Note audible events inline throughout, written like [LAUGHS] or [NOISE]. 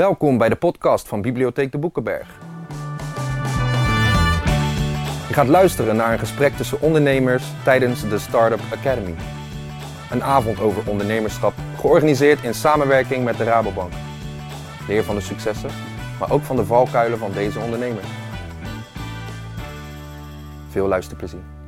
Welkom bij de podcast van Bibliotheek de Boekenberg. Je gaat luisteren naar een gesprek tussen ondernemers tijdens de Startup Academy. Een avond over ondernemerschap, georganiseerd in samenwerking met de Rabobank. Leer van de successen, maar ook van de valkuilen van deze ondernemers. Veel luisterplezier.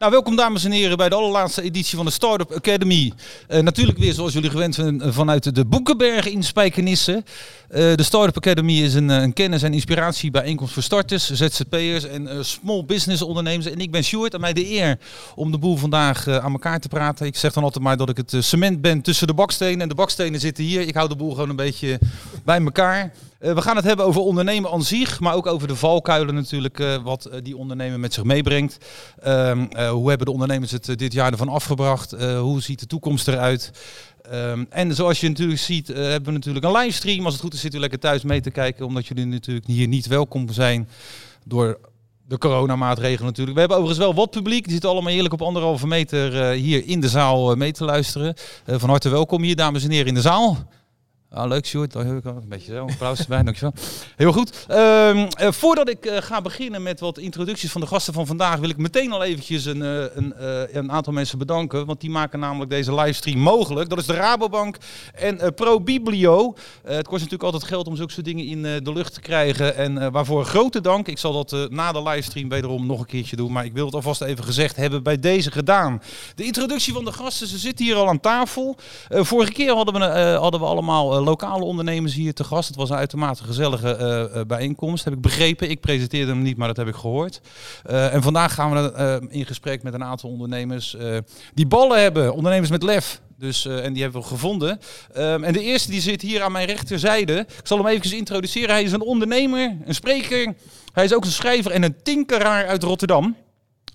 Nou, welkom dames en heren bij de allerlaatste editie van de Startup Academy. Uh, natuurlijk weer zoals jullie gewend zijn eh, vanuit de Boekenberg in Spijkenisse. Uh, de Startup Academy is een, een kennis- en inspiratiebijeenkomst voor starters, ZZP'ers en small business ondernemers. En ik ben Sjoerd en mij de eer om de boel vandaag aan elkaar te praten. Ik zeg dan altijd maar dat ik het cement ben tussen de bakstenen. En de bakstenen zitten hier. Ik hou de boel gewoon een beetje bij elkaar. Uh, we gaan het hebben over ondernemen aan zich, maar ook over de valkuilen natuurlijk, uh, wat uh, die ondernemer met zich meebrengt. Ehm, hoe hebben de ondernemers het dit jaar ervan afgebracht? hoe ziet de toekomst eruit? Um, en zoals je natuurlijk ziet, hebben we natuurlijk een livestream. Als het goed is, zitten u lekker thuis mee te kijken, omdat jullie natuurlijk hier niet welkom zijn door de coronamaatregelen natuurlijk. We hebben overigens wel wat publiek. Die zit allemaal heerlijk op anderhalve meter hier in de zaal mee te luisteren. van harte welkom hier, dames en heren, in de zaal. Ah, leuk, Sjoerd. Een beetje zo. Applaus erbij, [LAUGHS] dankjewel. Heel goed. Um, uh, voordat ik uh, ga beginnen met wat introducties van de gasten van vandaag, wil ik meteen al eventjes een, uh, een, een aantal mensen bedanken. Want die maken namelijk deze livestream mogelijk. Dat is de Rabobank en ProBiblio. het kost natuurlijk altijd geld om zulke soort dingen in de lucht te krijgen. En waarvoor grote dank. Ik zal dat na de livestream wederom nog een keertje doen. Maar ik wil het alvast even gezegd hebben bij deze gedaan. De introductie van de gasten. Ze zitten hier al aan tafel. vorige keer hadden we, hadden we allemaal lokale ondernemers hier te gast. Het was een uitermate gezellige uh, bijeenkomst, heb ik begrepen. Ik presenteerde hem niet, maar dat heb ik gehoord. Uh, en vandaag gaan we in gesprek met een aantal ondernemers die ballen hebben. Ondernemers met lef. Dus, en die hebben we gevonden. Um, en de eerste die zit hier aan mijn rechterzijde. Ik zal hem even introduceren. Hij is een ondernemer, een spreker. Hij is ook een schrijver en een tinkeraar uit Rotterdam.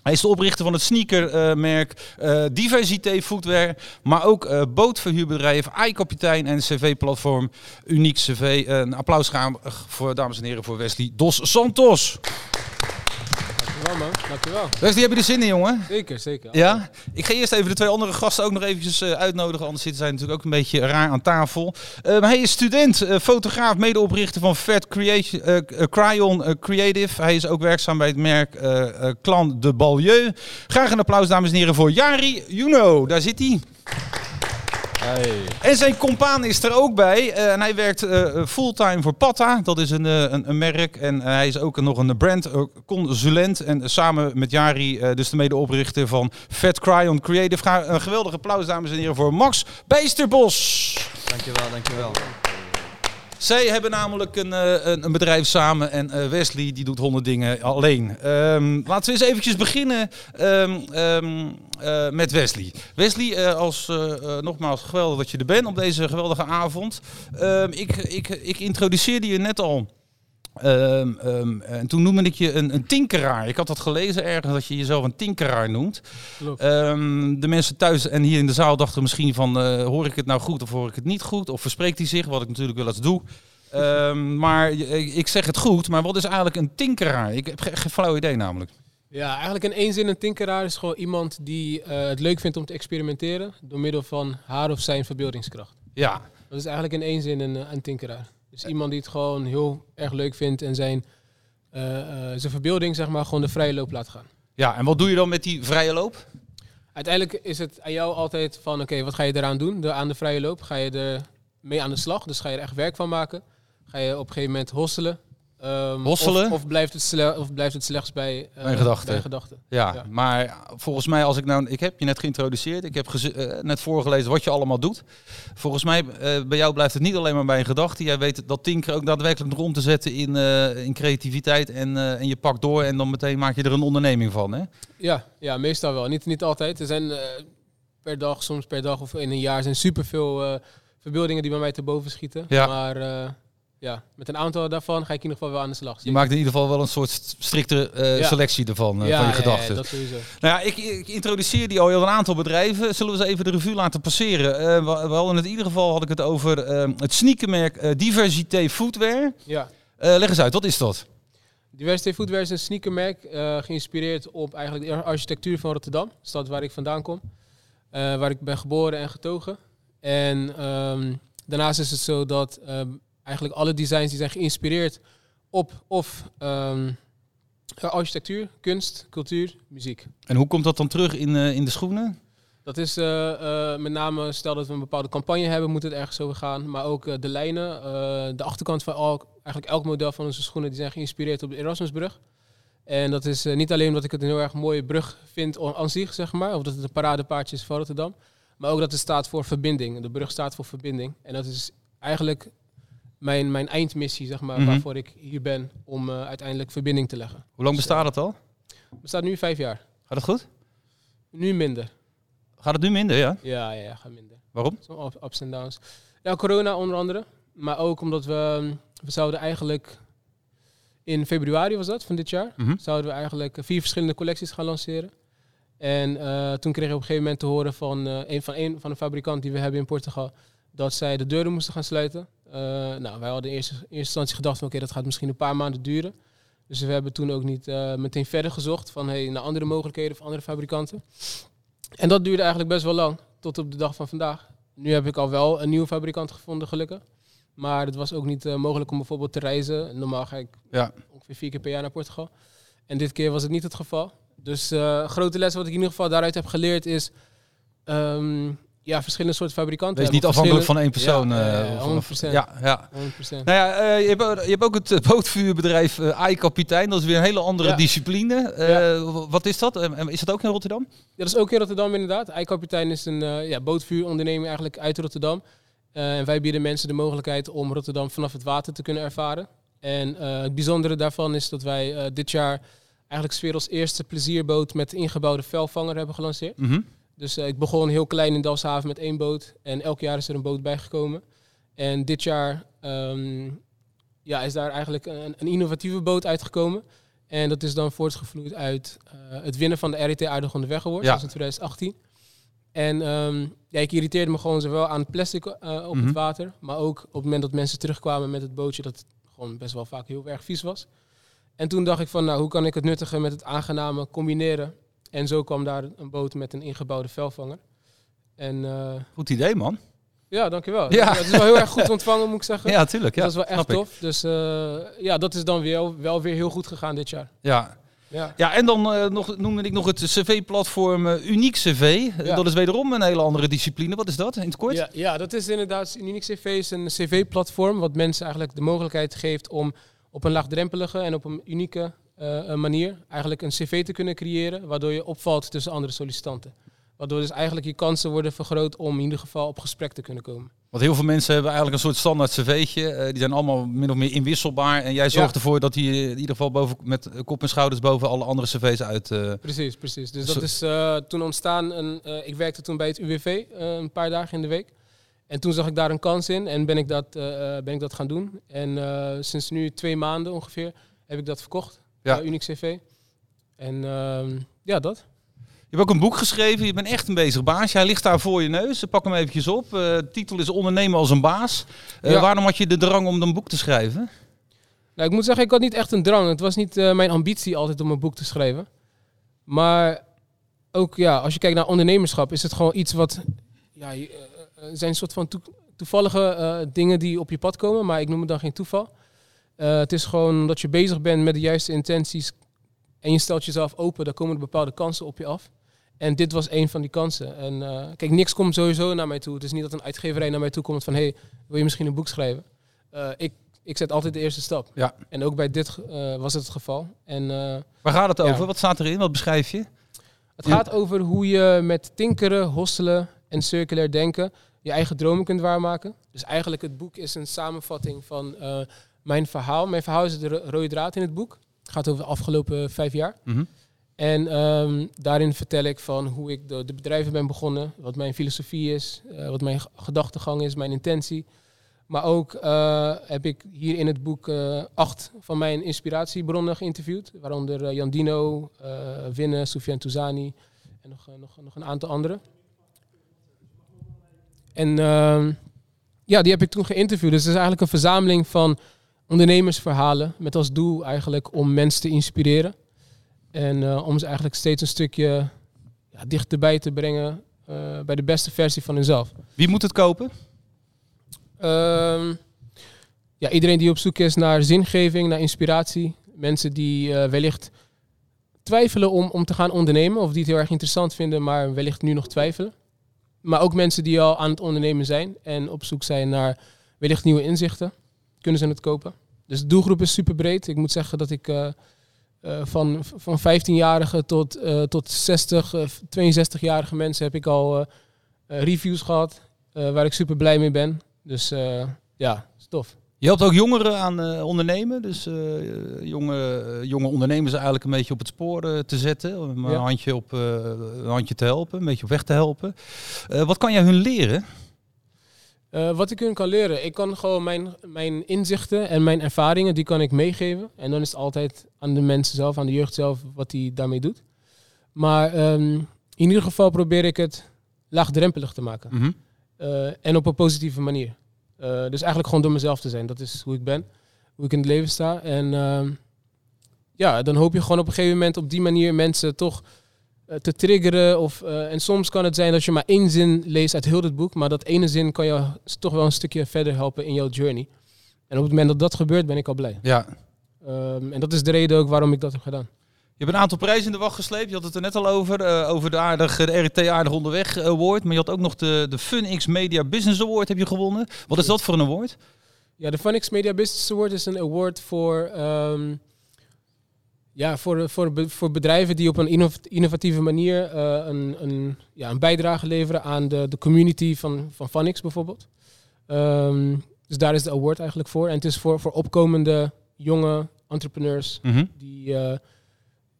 Hij is de oprichter van het sneakermerk uh, Diversité Footwear, maar ook uh, bootverhuurbedrijf, iKapitein en cv-platform Uniek CV. een applaus gaan voor, dames en heren, voor Wesley Dos Santos. Dankjewel man, dankjewel. Wesley, heb je er zin in jongen? Zeker, zeker. Ja? Ik ga eerst even de twee andere gasten ook nog eventjes uh, uitnodigen, anders zitten zij natuurlijk ook een beetje raar aan tafel. Uh, hij is student, uh, fotograaf, medeoprichter van Fat Creation, Cryon Creative. Hij is ook werkzaam bij het merk Clan de Balieu. Graag een applaus dames en heren voor Jari Juno, daar zit hij. En zijn compaan is er ook bij. Uh, en hij werkt uh, fulltime voor Patta. Dat is een, uh, een, een, merk. En hij is ook nog een brandconsulent. En samen met Jari, dus de medeoprichter van Fat Cryon Creative. Ga een geweldige applaus, dames en heren, voor Max Bijsterbos. Dankjewel, dankjewel. Zij hebben namelijk een, een, een bedrijf samen en Wesley die doet honderd dingen alleen. Um, laten we eens eventjes beginnen um, um, uh, met Wesley. Wesley, als, nogmaals geweldig dat je er bent op deze geweldige avond. ik, ik, ik introduceerde je net al. Um, um, en toen noemde ik je een, een, tinkeraar. Ik had dat gelezen ergens dat je jezelf een tinkeraar noemt. Um, de mensen thuis en hier in de zaal dachten misschien van uh, hoor ik het nou goed of hoor ik het niet goed? Of verspreekt hij zich, wat ik natuurlijk wel eens doe. [LAUGHS] maar ik zeg het goed, maar wat is eigenlijk een tinkeraar? Ik heb geen flauw idee namelijk. Ja, eigenlijk in één zin een tinkeraar is gewoon iemand die uh, het leuk vindt om te experimenteren door middel van haar of zijn verbeeldingskracht. Ja. Dat is eigenlijk in één zin een, een tinkeraar. Dus iemand die het gewoon heel erg leuk vindt en zijn, uh, uh, zijn verbeelding zeg maar gewoon de vrije loop laat gaan. Ja, en wat doe je dan met die vrije loop? Uiteindelijk is het aan jou altijd van oké, okay, wat ga je eraan doen de, aan de vrije loop? Ga je er mee aan de slag? Dus ga je er echt werk van maken? Ga je op een gegeven moment hosselen? Um, Hosselen? Of, of, blijft het of blijft het slechts bij, uh, mijn gedachten? Bij gedachten. Ja, ja, maar volgens mij, als ik nou, ik heb je net geïntroduceerd, ik heb uh, net voorgelezen wat je allemaal doet. Volgens mij, uh, bij jou blijft het niet alleen maar bij een gedachte. Jij weet dat tinker ook daadwerkelijk nog om te zetten in, in creativiteit en, en je pakt door en dan meteen maak je er een onderneming van, hè? Ja, ja meestal wel. Niet, niet altijd. Er zijn per dag, soms per dag of in een jaar, zijn superveel verbeeldingen die bij mij te boven schieten. Ja. Maar ja, met een aantal daarvan ga ik in ieder geval wel aan de slag. Je maakt in ieder geval wel een soort strikte uh, ja. selectie ervan, uh, ja, van je gedachten. Ja, dat sowieso. Nou ja, ik, ik introduceer die al heel een aantal bedrijven. Zullen we eens even de revue laten passeren? Uh, we, we hadden in ieder geval had ik het over het sneakermerk Diversité Footwear. Ja. leg eens uit, wat is dat? Diversité Footwear is een sneakermerk geïnspireerd op eigenlijk de architectuur van Rotterdam, de stad waar ik vandaan kom. waar ik ben geboren en getogen. En ehm, daarnaast is het zo dat ehm, eigenlijk alle designs die zijn geïnspireerd op of ehm, architectuur, kunst, cultuur, muziek. En hoe komt dat dan terug in, eh, in de schoenen? Dat is eh, eh, met name, stel dat we een bepaalde campagne hebben, moet het ergens over gaan. Maar ook de lijnen, de achterkant van elk, eigenlijk elk model van onze schoenen, die zijn geïnspireerd op de Erasmusbrug. En dat is niet alleen omdat ik het een heel erg mooie brug vind aan zich, zeg maar. Of dat het een paradepaardje is van Rotterdam. Maar ook dat het staat voor verbinding. De brug staat voor verbinding. En dat is eigenlijk mijn, mijn eindmissie, zeg maar, Mhm. waarvoor ik hier ben. Om eh, uiteindelijk verbinding te leggen. Hoe lang bestaat het al? Het staat nu vijf jaar. Gaat het goed? Nu minder. Gaat het nu minder, ja? Ja, ja, ja, gaat minder. Waarom? Zo up- ups en downs. Ja, corona onder andere. Maar ook omdat we, we zouden eigenlijk in februari was dat, van dit jaar, Mhm. zouden we eigenlijk vier verschillende collecties gaan lanceren. En eh, toen kreeg ik op een gegeven moment te horen van eh, een van een van de fabrikant die we hebben in Portugal, dat zij de deuren moesten gaan sluiten. Eh, nou, wij hadden in eerste, eerste instantie gedacht van oké, dat gaat misschien een paar maanden duren. Dus we hebben toen ook niet eh, meteen verder gezocht van hey, naar andere mogelijkheden of andere fabrikanten. En dat duurde eigenlijk best wel lang, tot op de dag van vandaag. Nu heb ik al wel een nieuwe fabrikant gevonden, gelukkig. Maar het was ook niet eh, mogelijk om bijvoorbeeld te reizen. Normaal ga ik Ja. ongeveer vier keer per jaar naar Portugal. En dit keer was het niet het geval. Dus eh grote les wat ik in ieder geval daaruit heb geleerd is... ehm, ja, verschillende soorten fabrikanten. Wees niet afhankelijk van één persoon. Ja, eh, ja, ja, vanaf- 100%. Ja, ja. 100%. Nou ja, eh, je, hebt, ook- je hebt ook het bootvuurbedrijf eh AI-kapitein. Dat is weer een hele andere Ja. discipline. Wat is dat? Is dat ook in Rotterdam? Ja, dat is ook in Rotterdam inderdaad. Eikapitein is een ja, bootvuuronderneming eigenlijk uit Rotterdam. En wij bieden mensen de mogelijkheid om Rotterdam vanaf het water te kunnen ervaren. En het bijzondere daarvan is dat wij dit jaar eigenlijk 's werelds eerste plezierboot met ingebouwde velvanger hebben gelanceerd. Mhm. Dus eh, ik begon heel klein in Delfshaven met één boot. En elk jaar is er een boot bijgekomen. En dit jaar ehm, ja, is daar eigenlijk een, een innovatieve boot uitgekomen. En dat is dan voortgevloeid uit eh, het winnen van de RET Aardig onderweg award. Ja. Dat in 2018. En ehm, ja, ik irriteerde me gewoon zowel aan het plastic eh, op Mhm. het water. Maar ook op het moment dat mensen terugkwamen met het bootje. Dat het gewoon best wel vaak heel erg vies was. En toen dacht ik van, nou, hoe kan ik het nuttige met het aangename combineren? En zo kwam daar een boot met een ingebouwde velvanger. En eh, Goed idee, man. ja, dankjewel. Ja. Het is wel heel erg goed ontvangen, moet ik zeggen. Ja, tuurlijk. Ja, dat is wel echt ik. tof. Dus eh, ja, dat is dan weer, wel weer heel goed gegaan dit jaar. Ja. Ja. Ja, en dan eh, nog, noemde ik nog het cv-platform Uniek CV. Ja. Dat is wederom een hele andere discipline. Wat is dat in het kort? Ja, ja, dat is inderdaad, Unique CV is een cv-platform wat mensen eigenlijk de mogelijkheid geeft om op een laagdrempelige en op een unieke eh, manier eigenlijk een cv te kunnen creëren, waardoor je opvalt tussen andere sollicitanten. Waardoor dus eigenlijk je kansen worden vergroot om in ieder geval op gesprek te kunnen komen. Want heel veel mensen hebben eigenlijk een soort standaard cv'tje. Eh, die zijn allemaal min of meer inwisselbaar. En jij zorgt Ja. ervoor dat die in ieder geval boven, met eh, kop en schouders boven alle andere cv's uit... eh, Precies, precies. Dus dat is eh, toen ontstaan. Een, eh, ik werkte toen bij het UWV eh, een paar dagen in de week. En toen zag ik daar een kans in en ben ik dat, eh, eh, ben ik dat gaan doen. En eh, sinds nu twee maanden ongeveer heb ik dat verkocht. Ja. Ja. Unix CV. En ehm, ja, dat. Je hebt ook een boek geschreven. Je bent echt een bezig baasje. Hij ligt daar voor je neus. Pak hem eventjes op. Eh, de titel is Ondernemen als een baas. Eh, Ja. Waarom had je de drang om een boek te schrijven? Nou, ik moet zeggen, ik had niet echt een drang. Het was niet eh, mijn ambitie altijd om een boek te schrijven. Maar ook ja, als je kijkt naar ondernemerschap, is het gewoon iets wat. Ja, eh, er zijn een soort van toe- toevallige eh, dingen die op je pad komen, maar ik noem het dan geen toeval. Eh, het is gewoon dat je bezig bent met de juiste intenties en je stelt jezelf open, dan komen er bepaalde kansen op je af. En dit was een van die kansen. En eh, kijk, niks komt sowieso naar mij toe. Het is niet dat een uitgeverij naar mij toe komt van, hey, wil je misschien een boek schrijven? Eh, ik, ik zet altijd de eerste stap. Ja. En ook bij dit was het het geval. En Waar gaat het Ja. over? Wat staat erin? Wat beschrijf je? het gaat over hoe je met tinkeren, hosselen en circulair denken je eigen dromen kunt waarmaken. Dus eigenlijk het boek is een samenvatting van mijn verhaal. Mijn verhaal is de ro- rode draad in het boek. Het gaat over de afgelopen vijf jaar. Mhm. En ehm, daarin vertel ik van hoe ik de, de bedrijven ben begonnen, wat mijn filosofie is, eh, wat mijn gedachtegang is, mijn intentie. Maar ook eh, heb ik hier in het boek eh, acht van mijn inspiratiebronnen geïnterviewd, waaronder Jan Dino, Winne, Soufiane Touzani en nog, nog, nog een aantal anderen. En ehm, ja, die heb ik toen geïnterviewd. Dus het is eigenlijk een verzameling van ondernemersverhalen met als doel eigenlijk om mensen te inspireren. En eh, om ze eigenlijk steeds een stukje ja, dichterbij te brengen eh, bij de beste versie van hunzelf. Wie moet het kopen? Ehm, ja, iedereen die op zoek is naar zingeving, naar inspiratie. Mensen die eh, wellicht twijfelen om, om te gaan ondernemen. Of die het heel erg interessant vinden, maar wellicht nu nog twijfelen. Maar ook mensen die al aan het ondernemen zijn en op zoek zijn naar wellicht nieuwe inzichten. Kunnen ze het kopen. Dus de doelgroep is super breed. Ik moet zeggen dat ik eh, eh, van, van 15-jarigen tot, eh, tot 60, eh, 62-jarige mensen heb ik al reviews gehad. eh, waar ik super blij mee ben. Dus ja, stof. Je helpt ook jongeren aan ondernemen. Dus jonge, jonge ondernemers eigenlijk een beetje op het spoor te zetten. Om een, handje op, een handje te helpen, een beetje op weg te helpen. Wat kan jij hun leren? Eh, wat ik hun kan leren, ik kan gewoon mijn, mijn inzichten en mijn ervaringen, die kan ik meegeven. En dan is het altijd aan de mensen zelf, aan de jeugd zelf, wat hij daarmee doet. Maar ehm, in ieder geval probeer ik het laagdrempelig te maken. Mhm. Eh, en op een positieve manier. Eh, dus eigenlijk gewoon door mezelf te zijn. Dat is hoe ik ben, hoe ik in het leven sta. En ehm, ja, dan hoop je gewoon op een gegeven moment op die manier mensen toch te triggeren. Of, eh, en soms kan het zijn dat je maar één zin leest uit heel dit boek. Maar dat ene zin kan je toch wel een stukje verder helpen in jouw journey. En op het moment dat dat gebeurt, ben ik al blij. Ja. Ehm, en dat is de reden ook waarom ik dat heb gedaan. Je hebt een aantal prijzen in de wacht gesleept. Je had het er net al over. eh, over de, aardige, de RT Aardig Onderweg eh, Award. Maar je had ook nog de, de FunX Media Business Award heb je gewonnen. Wat is dat voor een award? Ja, de Funix Media Business Award is een award voor, ehm, ja, voor, voor, voor bedrijven die op een innov- innovatieve manier eh, een, een, ja, een bijdrage leveren aan de, de community van, van Funix bijvoorbeeld. Ehm, dus daar is de award eigenlijk voor. En het is voor, voor opkomende jonge entrepreneurs die eh,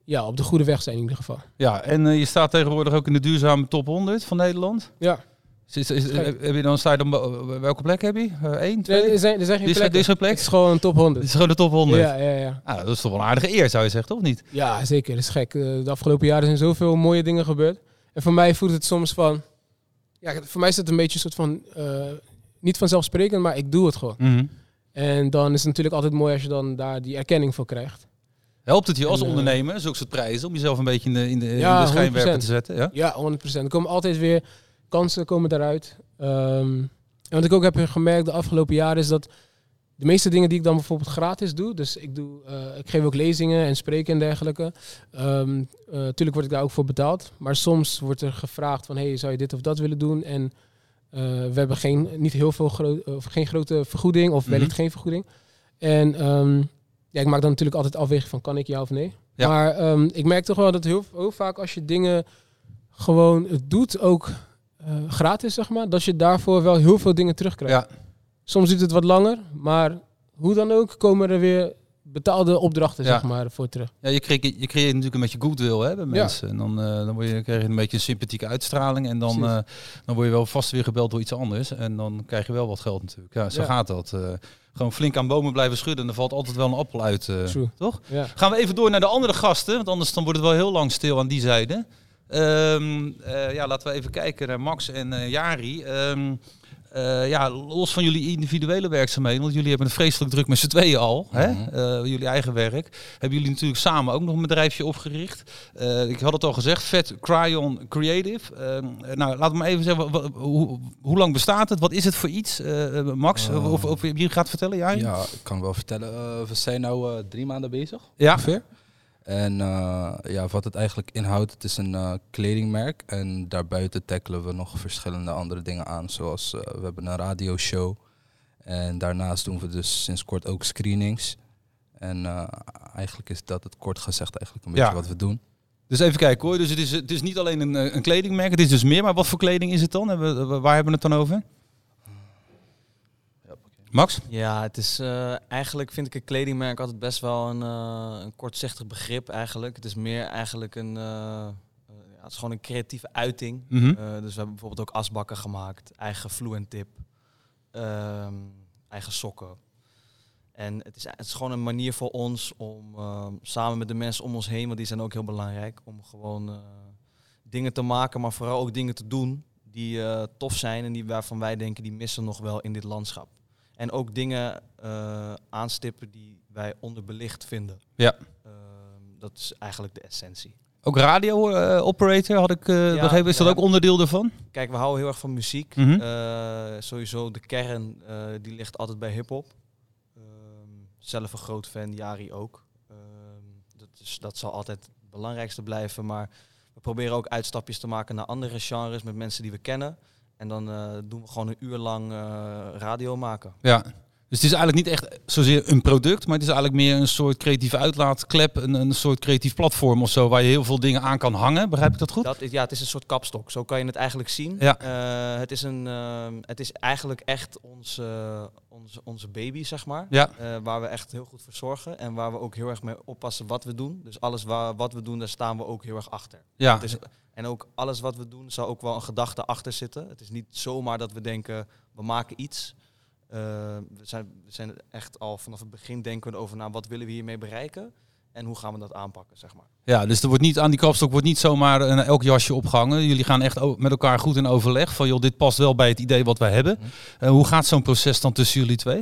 ja, op de goede weg zijn in ieder geval. Ja, en eh, je staat tegenwoordig ook in de duurzame top 100 van Nederland. Ja, Is, is, heb je dan, bo- welke plek heb je? Eén, twee? er zijn, er zijn geen is, plekken. dit is geen plek? Het is gewoon een top 100. Dit is gewoon de top 100. Ja, ja, ja. Ah, dat is toch wel een aardige eer, zou je zeggen, toch niet? Ja, zeker. Dat is gek. Eh, De afgelopen jaren zijn zoveel mooie dingen gebeurd. En voor mij voelt het soms van... Ja, voor mij is het een beetje een soort van... eh, niet vanzelfsprekend, maar ik doe het gewoon. Mhm. En dan is het natuurlijk altijd mooi als je dan daar die erkenning voor krijgt. Helpt het je als En, eh, ondernemer, zulke soort prijzen, om jezelf een beetje in de, in de, Ja, in de schijnwerper 100%. te zetten? Ja? Ja, 100%. Er komen altijd weer kansen komen daaruit. Ehm, en wat ik ook heb gemerkt de afgelopen jaren is dat de meeste dingen die ik dan bijvoorbeeld gratis doe, dus ik, doe, eh, ik geef ook lezingen en spreken en dergelijke. Ehm eh, tuurlijk word ik daar ook voor betaald, maar soms wordt er gevraagd van, hey, zou je dit of dat willen doen? En eh, we hebben geen, niet heel veel gro of geen grote vergoeding of wellicht geen vergoeding. En ehm, ja, ik maak dan natuurlijk altijd afweging van, kan ik ja of nee? Ja. Maar ik merk toch wel dat heel, heel vaak als je dingen gewoon doet, ook eh, gratis, zeg maar, dat je daarvoor wel heel veel dingen terugkrijgt. Ja. Soms duurt het wat langer, maar hoe dan ook komen er weer betaalde opdrachten, Ja. zeg maar, voor terug. Ja, je, creëert, je creëert natuurlijk een beetje goodwill hè, bij mensen. En dan, eh, dan word je, krijg je een beetje een sympathieke uitstraling. En dan, eh, dan word je wel vast weer gebeld door iets anders. En dan krijg je wel wat geld natuurlijk. Ja, zo Ja. gaat dat. eh. gewoon flink aan bomen blijven schudden. En er valt altijd wel een appel uit. eh, toch? Ja. Gaan we even door naar de andere gasten. Want anders dan wordt het wel heel lang stil aan die zijde. Ehm, eh, ja, laten we even kijken naar Max en eh, Jari. Ehm, eh, ja, los van jullie individuele werkzaamheden, want jullie hebben het vreselijk druk met z'n tweeën al, hè? Mhm. Jullie eigen werk. Hebben jullie natuurlijk samen ook nog een bedrijfje opgericht. Ik had het al gezegd, Vet Cryon Creative. Ehm, nou, laat me even zeggen, hoe, hoe lang bestaat het? Wat is het voor iets, Max? Of, of je gaat vertellen, Jari? Ja, ik kan wel vertellen. We zijn nu drie maanden bezig. Ja. Ongeveer. En eh, ja, wat het eigenlijk inhoudt, het is een eh, kledingmerk. En daarbuiten tackelen we nog verschillende andere dingen aan. Zoals eh, we hebben een radioshow. En daarnaast doen we dus sinds kort ook screenings. En eigenlijk is dat het kort gezegd eigenlijk een beetje Ja. wat we doen. Dus even kijken hoor. Dus het is, het is niet alleen een, een kledingmerk, het is dus meer. Maar wat voor kleding is het dan? Hebben Waar hebben we het dan over? Max? Ja, het is eh, eigenlijk vind ik een kledingmerk altijd best wel een, eh, een kortzichtig begrip eigenlijk. Het is meer eigenlijk een, eh, ja, het is gewoon een creatieve uiting. Mhm. Dus we hebben bijvoorbeeld ook asbakken gemaakt, eigen fluent tip, ehm, eigen sokken. En het is, het is gewoon een manier voor ons om ehm, samen met de mensen om ons heen, want die zijn ook heel belangrijk, om gewoon dingen te maken, maar vooral ook dingen te doen die tof zijn en die waarvan wij denken die missen nog wel in dit landschap. En ook dingen eh, aanstippen die wij onderbelicht vinden. Ja. Ehm, dat is eigenlijk de essentie. Ook radio eh, operator had ik eh, Ja, begrepen. Is dat ja. ook onderdeel daarvan? Kijk, we houden heel erg van muziek. Mhm. Eh, sowieso de kern, eh, die ligt altijd bij hip-hop. Ehm, zelf een groot fan, Jari ook. Ehm, dat, is, dat zal altijd het belangrijkste blijven. Maar we proberen ook uitstapjes te maken naar andere genres met mensen die we kennen. En dan eh, doen we gewoon een uur lang eh, radio maken. Ja. Dus het is eigenlijk niet echt zozeer een product, maar het is eigenlijk meer een soort creatieve uitlaatklep, een, een soort creatief platform of zo, waar je heel veel dingen aan kan hangen. Begrijp ik dat goed? Dat, is- ja, het is een soort kapstok. Zo kan je het eigenlijk zien. Ja. Eh, het, is een, ehm, het is eigenlijk echt onze, onze, onze baby, zeg maar. Ja. Waar we echt heel goed voor zorgen. En waar we ook heel erg mee oppassen wat we doen. Dus alles waar, wat we doen, daar staan we ook heel erg achter. Ja. Het is, en ook alles wat we doen, zal ook wel een gedachte achter zitten. Het is niet zomaar dat we denken, we maken iets. Eh, we, zijn, we zijn echt al vanaf het begin denken we erover na, wat willen we hiermee bereiken? En hoe gaan we dat aanpakken, zeg maar. Ja, dus er wordt niet aan die kapstok wordt niet zomaar een, elk jasje opgehangen. Jullie gaan echt met elkaar goed in overleg van joh, dit past wel bij het idee wat wij hebben. Eh, hoe gaat zo'n proces dan tussen jullie twee?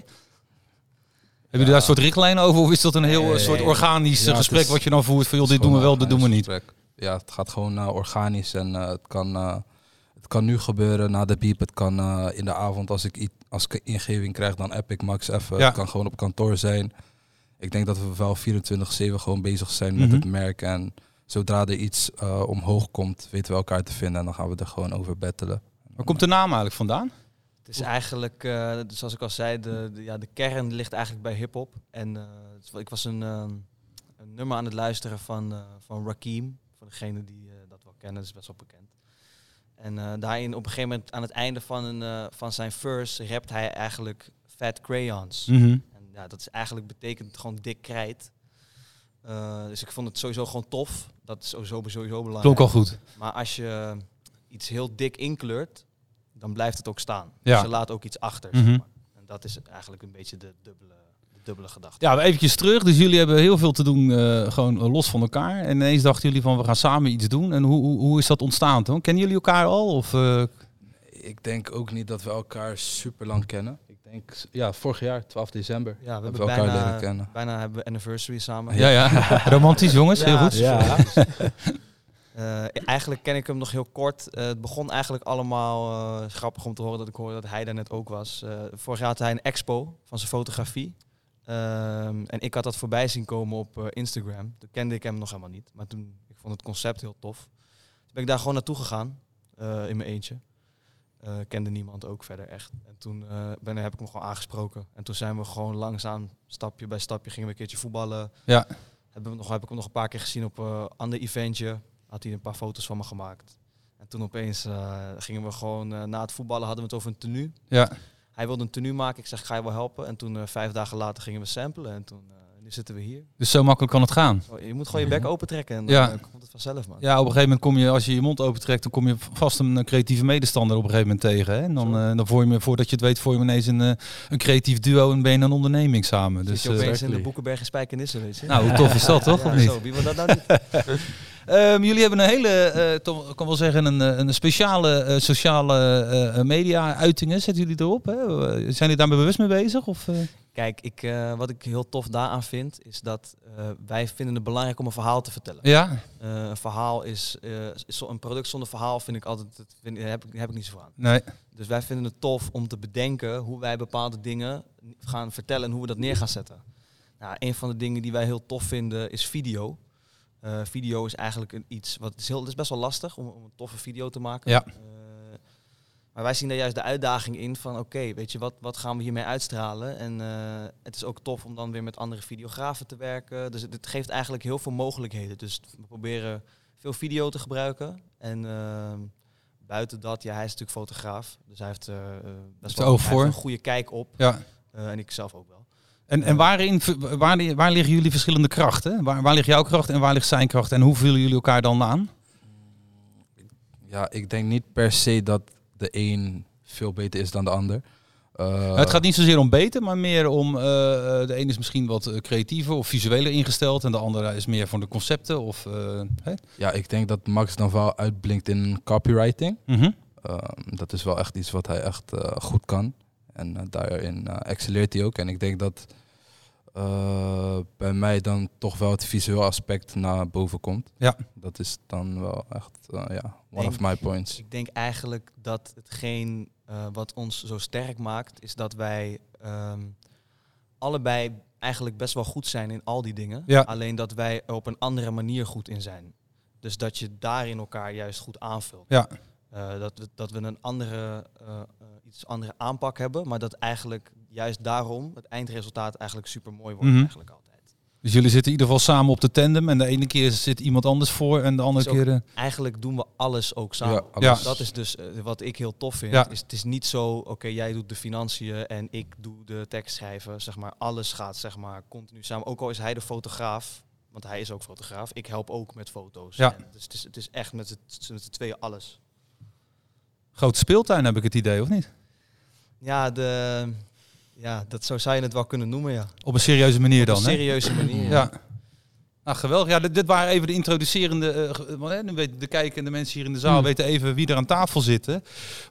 Hebben jullie daar een soort richtlijn over of is dat een heel Nee. eh, soort organisch Ja, gesprek is- wat je dan voert van joh, dit doen we wel, dit doen we niet? gesprek. Ja, het gaat gewoon eh, organisch en eh, het, kan, eh, het kan nu gebeuren na de piep. Het kan eh, in de avond als ik, als ik ingeving krijg, dan app ik Max even. Ja. Het kan gewoon op kantoor zijn. Ik denk dat we wel 24-7 gewoon bezig zijn met Mhm. het merk. En zodra er iets eh, omhoog komt, weten we elkaar te vinden. En dan gaan we er gewoon over battelen. Waar komt de naam eigenlijk vandaan? Het is eigenlijk, eh, dus zoals ik al zei, de, de, ja, de kern ligt eigenlijk bij hip-hop. En eh, ik was een, een nummer aan het luisteren van, eh, van Rakim. Voor degene die eh, dat wel kennen, dat is best wel bekend. En eh, daarin op een gegeven moment aan het einde van, een, eh, van zijn verse rapt hij eigenlijk Fat Crayons. Mhm. En ja, dat is eigenlijk betekent gewoon dik krijt. Dus ik vond het sowieso gewoon tof. Dat is sowieso, sowieso belangrijk. Klonk al goed. Maar als je iets heel dik inkleurt, dan blijft het ook staan. Ja. Dus je laat ook iets achter. Mhm. zeg maar. En dat is eigenlijk een beetje de dubbele, dubbele gedachte. Ja, eventjes terug. Dus jullie hebben heel veel te doen, eh, gewoon eh, los van elkaar. En ineens dachten jullie van, we gaan samen iets doen. En hoe, hoe, hoe is dat ontstaan toen? Kennen jullie elkaar al? Of, eh, Ik denk ook niet dat we elkaar super lang kennen. Ik denk, ja, vorig jaar, 12 december, Ja, we hebben hebben we elkaar bijna, leren kennen. bijna hebben we anniversary samen. ja, ja. [LAUGHS] Romantisch, jongens. heel Ja, goed. [LAUGHS] Eh, eigenlijk ken ik hem nog heel kort. Het begon eigenlijk allemaal eh, grappig om te horen dat ik hoorde dat hij daar net ook was. Eh, vorig jaar had hij een expo van zijn fotografie. Ehm, en ik had dat voorbij zien komen op eh, Instagram. Toen kende ik hem nog helemaal niet. Maar toen, ik vond het concept heel tof. Toen ben ik daar gewoon naartoe gegaan. eh, in mijn eentje. Eh, kende niemand ook verder echt. En toen ben, heb ik hem gewoon aangesproken. En toen zijn we gewoon langzaam, stapje bij stapje, gingen we een keertje voetballen. Ja. We nog, heb ik hem nog een paar keer gezien op een ander eventje. Had hij een paar foto's van me gemaakt. En toen opeens gingen we gewoon, na het voetballen hadden we het over een tenue. Ja. Hij wilde een tenue maken. Ik zeg, ga je wel helpen? En toen eh, vijf dagen later gingen we samplen. En toen, eh, nu zitten we hier. Dus zo makkelijk kan het gaan. Je moet gewoon je bek open trekken en dan Ja. eh, komt het vanzelf, man. Ja, op een gegeven moment kom je, als je je mond opentrekt, dan kom je vast een creatieve medestander op een gegeven moment tegen. Hè? En dan, eh, dan vorm je, voordat je het weet, vorm je ineens een, een creatief duo en ben je een onderneming samen. Dus Dus, je opeens in de. Boekenberg in Spijkenisse, weet je. nou, hoe tof is dat [LAUGHS] toch, Ja, of niet? Zo, wie wil dat nou niet? [LAUGHS] Ehm, jullie hebben een hele, eh, toch, ik kan wel zeggen, een, eh, een speciale eh, sociale media-uitingen. Zetten jullie erop? Hè? Zijn jullie daarmee bewust mee bezig? Of? Kijk, ik, wat ik heel tof daaraan vind, is dat wij vinden het belangrijk om een verhaal te vertellen. Ja? Een verhaal is, is zo- een product zonder verhaal vind ik altijd, dat vind, heb, ik, heb ik niet zo aan. Nee. Dus wij vinden het tof om te bedenken hoe wij bepaalde dingen gaan vertellen en hoe we dat neer gaan zetten. Nou, een van de dingen die wij heel tof vinden is video. Eh, video is eigenlijk een iets wat is heel, het is best wel lastig om, om een toffe video te maken. Ja. Eh, maar wij zien daar juist de uitdaging in van oké, weet je, wat, wat gaan we hiermee uitstralen? En eh, het is ook tof om dan weer met andere videografen te werken. Dus het, het geeft eigenlijk heel veel mogelijkheden. Dus we proberen veel video te gebruiken. En ehm, buiten dat, ja, hij is natuurlijk fotograaf. Dus hij heeft, best wel hij heeft een goede kijk op. Ja. En ik zelf ook wel. En, en waarin, waar, waar liggen jullie verschillende krachten? Waar, waar ligt jouw kracht en waar ligt zijn kracht? En hoe vullen jullie elkaar dan aan? Ja, ik denk niet per se dat de een veel beter is dan de ander. Eh, het gaat niet zozeer om beter, maar meer om... eh, eh, de een is misschien wat creatiever of visueler ingesteld... en de andere is meer van de concepten. Of? Ja, ik denk dat Max dan wel uitblinkt in copywriting. Mhm. Ehm, dat is wel echt iets wat hij echt goed kan. En eh, daarin eh, excelleert hij ook. En ik denk dat Eh, bij mij dan toch wel het visueel aspect naar boven komt. Ja. Dat is dan wel echt, eh, ja, one Denk- of my points. Ik denk eigenlijk dat hetgeen eh, wat ons zo sterk maakt, is dat wij ehm, allebei eigenlijk best wel goed zijn in al die dingen. Ja. Alleen dat wij er op een andere manier goed in zijn. Dus dat je daarin elkaar juist goed aanvult. Ja. Eh, dat, we, dat we een andere, eh, eh, iets andere aanpak hebben, maar dat eigenlijk juist daarom het eindresultaat eigenlijk super mooi wordt Mhm. eigenlijk altijd. Dus jullie zitten in ieder geval samen op de tandem. En de ene keer zit iemand anders voor en de andere ook- keer... eh, Eigenlijk doen we alles ook samen. Ja, alles. Dat is dus wat ik heel tof vind. Ja. Is, het is niet zo, oké, jij doet de financiën en ik doe de tekst schrijven. Zeg maar, alles gaat zeg maar continu samen. Ook al is hij de fotograaf, want hij is ook fotograaf. Ik help ook met foto's. Ja. En dus het is, het is echt met z'n tweeën alles. Grote speeltuin heb ik het idee, of niet? Ja, de, ja, dat zo zou je het wel kunnen noemen, ja. Op een serieuze manier Op dan, een hè? serieuze manier. Ja. Nou, geweldig. Ja, dit, dit waren even de introducerende... hè, nu weten de kijker en de mensen hier in de zaal Hmm. weten even wie er aan tafel zitten.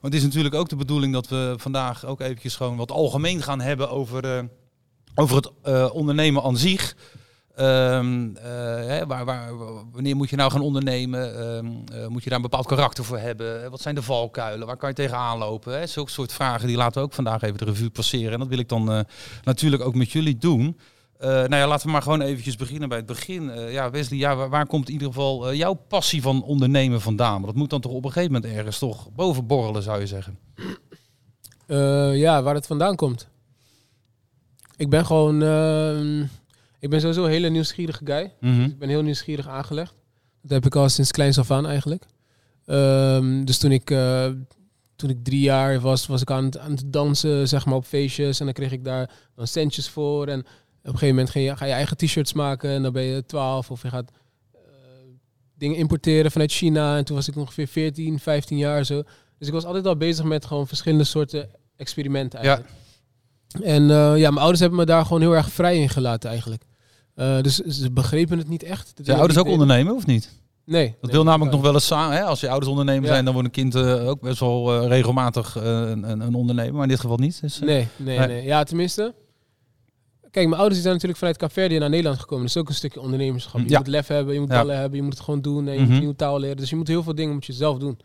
Want het is natuurlijk ook de bedoeling dat we vandaag ook eventjes gewoon wat algemeen gaan hebben over, eh, over het ondernemen aan zich. Ehm, eh, hè, waar, waar, wanneer moet je nou gaan ondernemen? Ehm, eh, moet je daar een bepaald karakter voor hebben? Wat zijn de valkuilen? Waar kan je tegenaan lopen? Hè? Zulke soort vragen die laten we ook vandaag even de revue passeren. En dat wil ik dan eh, natuurlijk ook met jullie doen. Eh, nou ja, laten we maar gewoon eventjes beginnen bij het begin. Eh, ja, Wesley, ja, waar, komt in ieder geval eh, jouw passie van ondernemen vandaan? Want dat moet dan toch op een gegeven moment ergens toch boven borrelen, zou je zeggen. Eh, ja, waar het vandaan komt. Ik ben gewoon... ik ben sowieso een hele nieuwsgierige guy. Mhm. Ik ben heel nieuwsgierig aangelegd. Dat heb ik al sinds kleins af aan eigenlijk. Ehm, dus toen ik, eh, toen ik drie jaar was, was ik aan het, aan het dansen, zeg maar, op feestjes. En dan kreeg ik daar dan centjes voor. En op een gegeven moment ga je, ga je eigen t-shirts maken. En dan ben je 12 of je gaat eh, dingen importeren vanuit China. En toen was ik ongeveer 14, 15 jaar zo. Dus ik was altijd al bezig met gewoon verschillende soorten experimenten Ja. eigenlijk. En eh, ja, mijn ouders hebben me daar gewoon heel erg vrij in gelaten eigenlijk. Eh, dus ze begrepen het niet echt. Dat Zijn ouders ook ondernemen of niet? Nee. Dat nee, wil namelijk nog wel eens samen. Hè? Als je ouders ondernemer Ja. zijn, dan wordt een kind eh, ook best wel eh, regelmatig een, een, ondernemer. Maar in dit geval niet. Dus, Nee, nee, Nee. nee. Ja, tenminste. Kijk, mijn ouders die zijn natuurlijk vanuit Caverdië naar Nederland gekomen. Dat is ook een stukje ondernemerschap. Je Ja. moet lef hebben, je moet Ja. ballen hebben, je moet het gewoon doen. En je Mhm. moet nieuwe taal leren. Dus je moet heel veel dingen moet je zelf doen.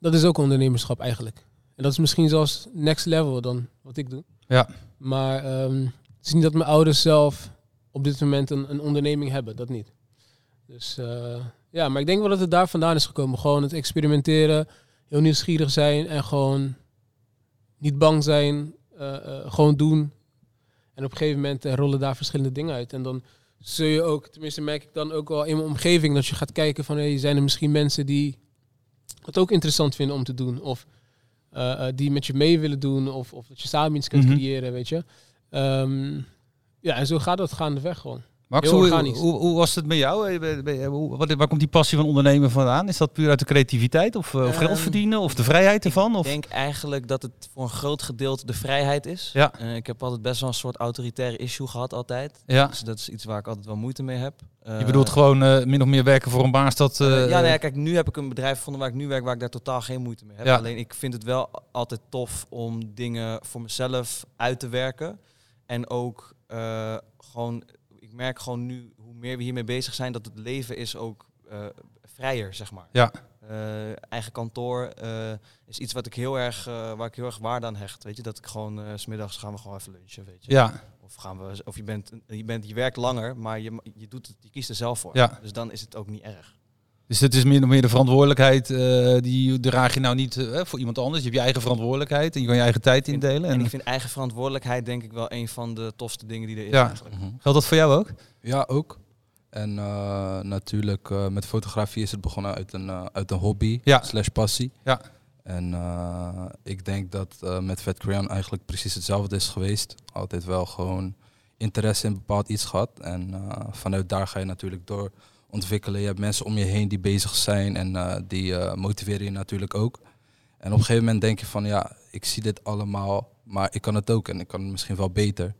Dat is ook ondernemerschap eigenlijk. En dat is misschien zelfs next level dan wat ik doe. Ja. Maar ehm, het is niet dat mijn ouders zelf op dit moment een, een onderneming hebben. Dat niet. Dus eh, ja, maar ik denk wel dat het daar vandaan is gekomen. Gewoon het experimenteren, heel nieuwsgierig zijn en gewoon niet bang zijn, eh, eh, gewoon doen. En op een gegeven moment rollen daar verschillende dingen uit. En dan zul je ook, tenminste merk ik dan ook wel in mijn omgeving, dat je gaat kijken van, hey, zijn er misschien mensen die het ook interessant vinden om te doen? Of die met je mee willen doen, of, of dat je samen iets kunt Mhm. creëren, weet je. Ehm, ja, en zo gaat dat gaandeweg gewoon. Max, Heel hoe, organisch. hoe, hoe was het met jou? Eh, wat- Waar komt die passie van ondernemen vandaan? Is dat puur uit de creativiteit of, eh, of geld Ehm, verdienen of de vrijheid ervan? Ik Of? denk eigenlijk dat het voor een groot gedeelte de vrijheid is. Ja. Eh, ik heb altijd best wel een soort autoritaire issue gehad altijd. Ja. Dus dat is iets waar ik altijd wel moeite mee heb. Je bedoelt gewoon eh, min of meer werken voor een baas dat... Eh, eh, ja, nou ja, kijk, nu heb ik een bedrijf gevonden waar ik nu werk, waar ik daar totaal geen moeite mee heb. Ja. Alleen ik vind het wel altijd tof om dingen voor mezelf uit te werken. En ook eh, gewoon, ik merk gewoon nu, hoe meer we hiermee bezig zijn, dat het leven is ook eh, vrijer, zeg maar. Ja. Eh, eigen kantoor is iets wat ik heel erg, waar ik heel erg waarde aan hecht. Weet je, dat ik gewoon, s smiddags gaan we gewoon even lunchen, weet je. Ja, Of, gaan we, of je, bent, je, bent, je werkt langer, maar je, je, doet het, je kiest er zelf voor. Ja. Dus dan is het ook niet erg. Dus het is min of meer de verantwoordelijkheid, eh, die draag je nou niet eh, voor iemand anders. Je hebt je eigen verantwoordelijkheid en je kan je eigen tijd indelen. En En, ik vind eigen verantwoordelijkheid denk ik wel een van de tofste dingen die er is Ja. eigenlijk. Mhm. geldt dat voor jou ook? Ja, ook. En eh, natuurlijk, eh, met fotografie is het begonnen uit een, eh, uit een hobby Ja. slash passie. Ja. En eh, ik denk dat eh, met Fat Crayon eigenlijk precies hetzelfde is geweest. Altijd wel gewoon interesse in bepaald iets gehad. En eh, vanuit daar ga je natuurlijk door ontwikkelen. Je hebt mensen om je heen die bezig zijn en eh, die eh, motiveren je natuurlijk ook. En op een gegeven moment denk je van ja, ik zie dit allemaal, maar ik kan het ook en ik kan het misschien wel beter.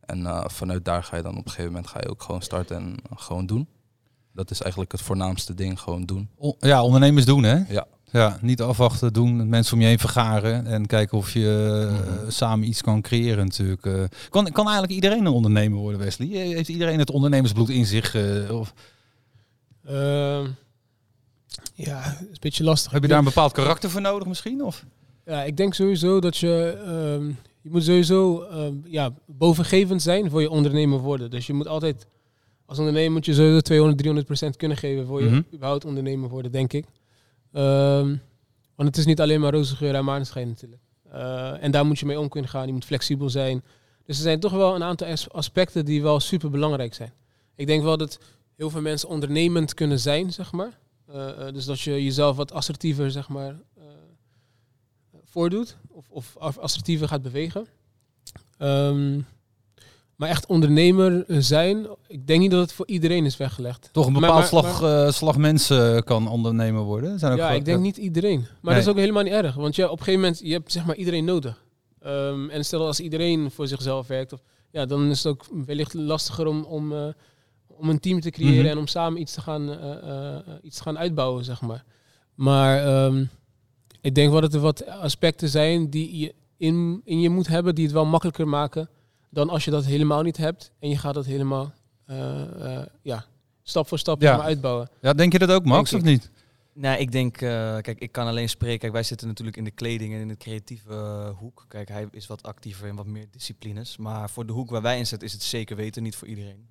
En eh, vanuit daar ga je dan op een gegeven moment ga je ook gewoon starten en gewoon doen. Dat is eigenlijk het voornaamste ding, gewoon doen. Ja, ondernemers doen hè? Ja. Ja, niet afwachten, doen, mensen om je heen vergaren en kijken of je eh, samen iets kan creëren natuurlijk. Kan, kan eigenlijk iedereen een ondernemer worden, Wesley? Heeft iedereen het ondernemersbloed in zich? of ja, het is een beetje lastig. heb je daar een bepaald karakter voor nodig misschien? Of? Ja, ik denk sowieso dat je... ehm, je moet sowieso ehm, ja, bovengevend zijn voor je ondernemer worden. Dus je moet altijd... Als ondernemer moet je sowieso 200, 300 procent kunnen geven voor je Mhm. überhaupt ondernemer worden, denk ik. Ehm, want het is niet alleen maar roze geur en maneschijn natuurlijk. Eh, en daar moet je mee om kunnen gaan. Je moet flexibel zijn. Dus er zijn toch wel een aantal as- aspecten die wel super belangrijk zijn. Ik denk wel dat heel veel mensen ondernemend kunnen zijn, zeg maar. Eh, eh, dus dat je jezelf wat assertiever, zeg maar, eh, voordoet. Of, of assertiever gaat bewegen. Ehm, maar echt ondernemer zijn, ik denk niet dat het voor iedereen is weggelegd. Toch een Maar- bepaald maar- slag, eh, slag mensen kan ondernemer worden? Zijn ook Ja, ik denk niet iedereen. Maar Nee. dat is ook helemaal niet erg. Want ja, op een gegeven moment, je hebt zeg maar iedereen nodig. Ehm, en stel als iedereen voor zichzelf werkt, of, ja, dan is het ook wellicht lastiger om, om, om een team te creëren Mhm. en om samen iets te gaan, eh, eh, iets te gaan uitbouwen, zeg maar. Maar ehm, ik denk wel dat er wat aspecten zijn die je in, in je moet hebben, die het wel makkelijker maken dan als je dat helemaal niet hebt en je gaat dat helemaal eh, ja, stap voor stap Ja. uitbouwen. Ja, denk je dat ook, Max, of niet? Nou, ik denk, eh, kijk, ik kan alleen spreken. Kijk, wij zitten natuurlijk in de kleding en in de creatieve eh, hoek. Kijk, hij is wat actiever in wat meer disciplines. Maar voor de hoek waar wij in zitten is het zeker weten. Niet voor iedereen.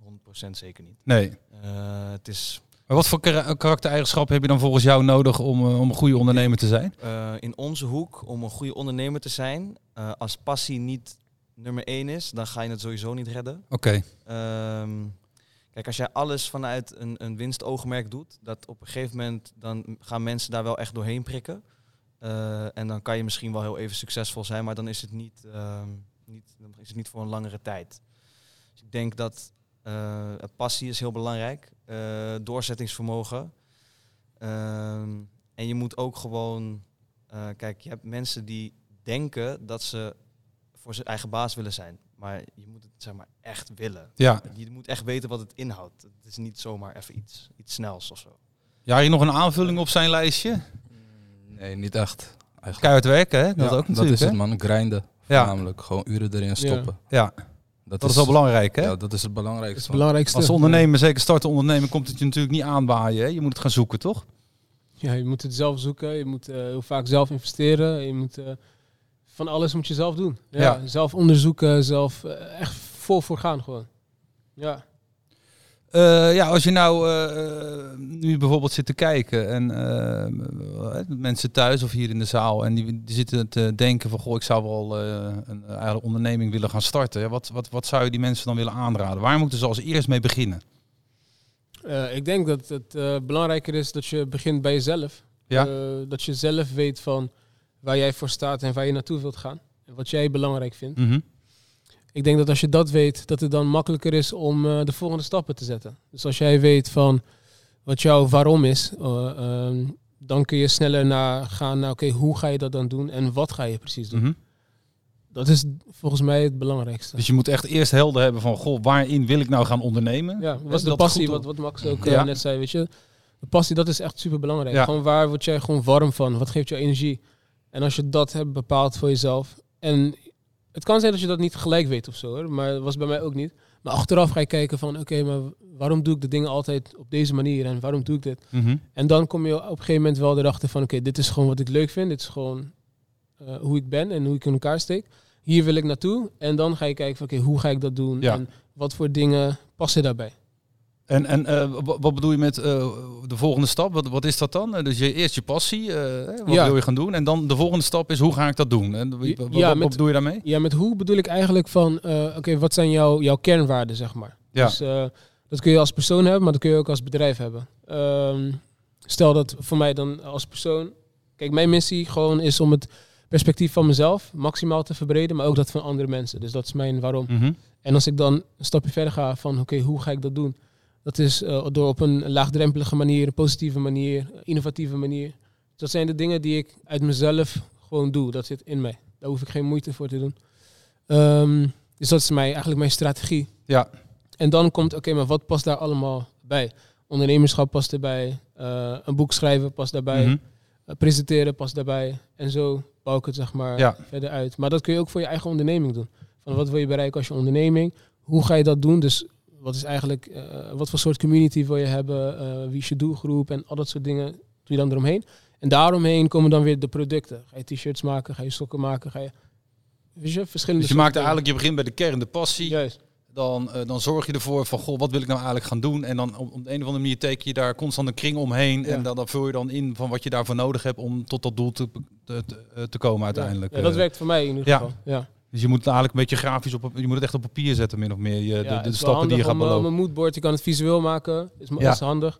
100% zeker niet. Nee. Eh, het is Maar wat voor kara- karaktereigenschappen heb je dan volgens jou nodig om, om een goede ondernemer te zijn? in onze hoek, om een goede ondernemer te zijn, als passie niet nummer één is, dan ga je het sowieso niet redden. Oké. Ehm, kijk, als jij alles vanuit een, een winstoogmerk doet, dat op een gegeven moment dan gaan mensen daar wel echt doorheen prikken. Eh, en dan kan je misschien wel heel even succesvol zijn, maar dan is het niet, ehm, niet, dan is het niet voor een langere tijd. Dus ik denk dat eh, passie is heel belangrijk, eh, doorzettingsvermogen. Ehm, en je moet ook gewoon, kijk, je hebt mensen die denken dat ze voor zijn eigen baas willen zijn. Maar je moet het zeg maar echt willen. Ja. Je moet echt weten wat het inhoudt. Het is niet zomaar even iets, iets snels of zo. Ja, hier nog een aanvulling op zijn lijstje. Nee, niet echt. Eigenlijk. Keihard werken, hè? Dat Ja, ook natuurlijk, Dat is hè? het man, grinden. Ja. Namelijk gewoon uren erin stoppen. Ja, dat is wel belangrijk, hè? Ja, dat is het is belangrijkste. het belangrijkste. Als ondernemer, zeker starten ondernemer, komt het je natuurlijk niet aanwaaien. Hè? Je moet het gaan zoeken, toch? Ja, je moet het zelf zoeken. Je moet eh, heel vaak zelf investeren. Je moet eh, van alles moet je zelf doen. Ja, Ja. Zelf onderzoeken, zelf eh, echt vol voor gaan gewoon. Ja. Eh, ja, als je nou eh, nu bijvoorbeeld zit te kijken en mensen thuis of hier in de zaal en die, die zitten te denken van goh, ik zou wel een eigen onderneming willen gaan starten. Wat, wat, wat zou je die mensen dan willen aanraden? Waar moeten ze als eerst mee beginnen? Ik denk dat het belangrijker is dat je begint bij jezelf. Ja. Dat je zelf weet van waar jij voor staat en waar je naartoe wilt gaan. En wat jij belangrijk vindt. Mhm. Ik denk dat als je dat weet, dat het dan makkelijker is om eh, de volgende stappen te zetten. Dus als jij weet van wat jouw waarom is, eh, ehm, dan kun je sneller naar gaan naar oké, hoe ga je dat dan doen en wat ga je precies doen. Mhm. Dat is volgens mij het belangrijkste. Dus je moet echt eerst helder hebben van goh, waarin wil ik nou gaan ondernemen? ja, was de passie, wat, wat Max ook eh, net zei, weet je. De passie, dat is echt super belangrijk. Ja. Gewoon waar word jij gewoon warm van? Wat geeft jou energie? En als je dat hebt bepaald voor jezelf. En het kan zijn dat je dat niet gelijk weet of zo, hoor, maar dat was bij mij ook niet. Maar achteraf ga je kijken van, oké, maar waarom doe ik de dingen altijd op deze manier en waarom doe ik dit? Mhm. En dan kom je op een gegeven moment wel erachter van, oké, dit is gewoon wat ik leuk vind. Dit is gewoon eh, hoe ik ben en hoe ik in elkaar steek. Hier wil ik naartoe. En dan ga je kijken van, oké, hoe ga ik dat doen? Ja. En wat voor dingen passen daarbij? En, en eh, wa- wat bedoel je met eh, de volgende stap? Wat, wat is dat dan? Eh, Dus je, eerst je passie, wat Ja. wil je gaan doen? En dan de volgende stap is hoe ga ik dat doen? En Ja, wat, bedoel je daarmee? Ja, met hoe bedoel ik eigenlijk van, oké, wat zijn jouw, jouw kernwaarden, zeg maar. Ja. Dus dat kun je als persoon hebben, maar dat kun je ook als bedrijf hebben. Ehm, stel dat voor mij dan als persoon, kijk, mijn missie gewoon is om het perspectief van mezelf maximaal te verbreden, maar ook dat van andere mensen. Dus dat is mijn waarom. Mhm. En als ik dan een stapje verder ga van, oké, hoe ga ik dat doen? Dat is eh, door op een laagdrempelige manier, een positieve manier, innovatieve manier. Dat zijn de dingen die ik uit mezelf gewoon doe. Dat zit in mij. Daar hoef ik geen moeite voor te doen. Ehm, dus dat is mij, eigenlijk mijn strategie. Ja. En dan komt, oké, maar wat past daar allemaal bij? Ondernemerschap past erbij. eh, een boek schrijven past daarbij. Mhm. Eh, presenteren past daarbij. En zo bouw ik het zeg maar Ja. verder uit. Maar dat kun je ook voor je eigen onderneming doen. Van wat wil je bereiken als je onderneming? Hoe ga je dat doen? Dus wat is eigenlijk, eh, wat voor soort community wil je hebben? Eh, wie is je doelgroep? En al dat soort dingen doe je dan eromheen. En daaromheen komen dan weer de producten. Ga je t-shirts maken? Ga je sokken maken? Ga je, weet je, verschillende Dus je maakt eigenlijk, je begint bij de kern, de passie. Juist. Dan, eh, dan zorg je ervoor van, goh, wat wil ik nou eigenlijk gaan doen? En dan op, op de een of andere manier teken je daar constant een kring omheen. Ja. En dan, dan vul je dan in van wat je daarvoor nodig hebt om tot dat doel te, te, komen uiteindelijk. Ja, ja, dat werkt voor mij in ieder ja. geval. Ja. Dus je moet het eigenlijk een beetje grafisch op, je moet het echt op papier zetten, min of meer. Je, Ja, de, stappen die je gaat eh, om belopen. een moodboard, je kan het visueel maken. Is, Ja. is handig.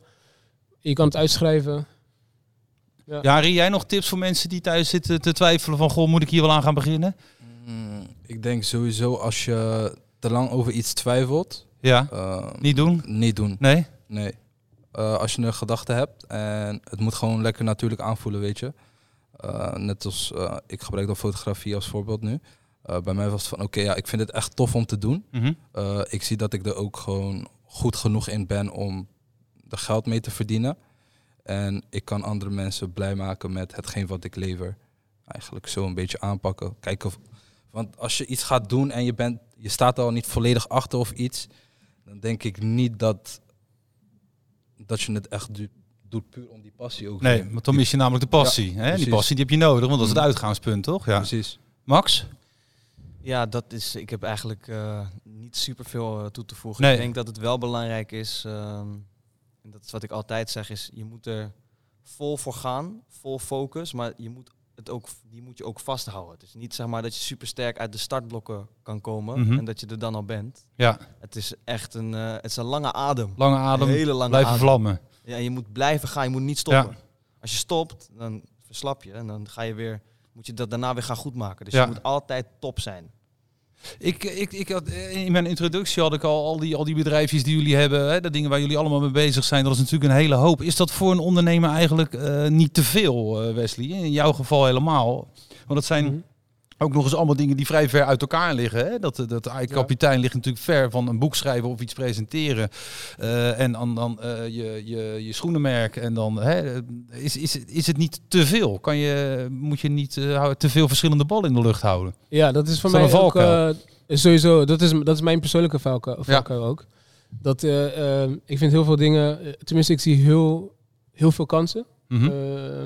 Je kan het uitschrijven. Ja, Rie, jij nog tips voor mensen die thuis zitten te twijfelen van, goh, moet ik hier wel aan gaan beginnen? Mm, ik denk sowieso als je te lang over iets twijfelt, Ja, eh, niet doen? niet doen. Nee? Nee. Eh, als je een gedachte hebt en het moet gewoon lekker natuurlijk aanvoelen, weet je. Eh, net als eh, ik gebruik dan fotografie als voorbeeld nu. Eh, bij mij was het van oké, ja, ik vind het echt tof om te doen. Mhm. Eh, ik zie dat ik er ook gewoon goed genoeg in ben om er geld mee te verdienen. En ik kan andere mensen blij maken met hetgeen wat ik lever. Eigenlijk zo een beetje aanpakken. Kijken of, want als je iets gaat doen en je, bent, je staat er al niet volledig achter of iets, dan denk ik niet dat, dat je het echt doet, doet puur om die passie ook. Nee, want dan mis je namelijk de passie. hè? Die passie die heb je nodig, want dat is het Mhm. uitgangspunt, toch? Ja. Precies. Max? Ja, dat is. Ik heb eigenlijk eh, niet super veel toe te voegen. Nee. Ik denk dat het wel belangrijk is. ehm, en dat is wat ik altijd zeg, is je moet er vol voor gaan, vol focus, maar je moet het ook, die moet je ook vasthouden. Het is niet zeg maar dat je super sterk uit de startblokken kan komen Mhm. en dat je er dan al bent. Ja, Het is echt een, eh, het is een lange adem. lange adem, Een hele lange blijven adem. vlammen. Ja, je moet blijven gaan, je moet niet stoppen. Ja. Als je stopt, dan verslap je en dan ga je weer, moet je dat daarna weer gaan goedmaken. Dus Ja. je moet altijd top zijn. Ik, ik, ik had, eh, in mijn introductie had ik al al die, al die bedrijfjes die jullie hebben, hè, de dingen waar jullie allemaal mee bezig zijn, dat is natuurlijk een hele hoop. Is dat voor een ondernemer eigenlijk eh, niet te veel, eh, Wesley? In jouw geval helemaal. Want het zijn Mhm. Ook nog eens allemaal dingen die vrij ver uit elkaar liggen. Hè? Dat, dat kapitein ligt natuurlijk ver van een boek schrijven of iets presenteren. Eh, en dan, dan eh, je, je, je schoenenmerk. En dan hè, is, is, is het niet te veel? Kan je, moet je niet eh, te veel verschillende ballen in de lucht houden? Ja, dat is voor mij ook eh, sowieso. Dat is, dat is mijn persoonlijke valkuil, ook. Dat eh, eh, ik vind heel veel dingen, eh, tenminste ik zie heel, heel veel kansen. Mhm. Eh,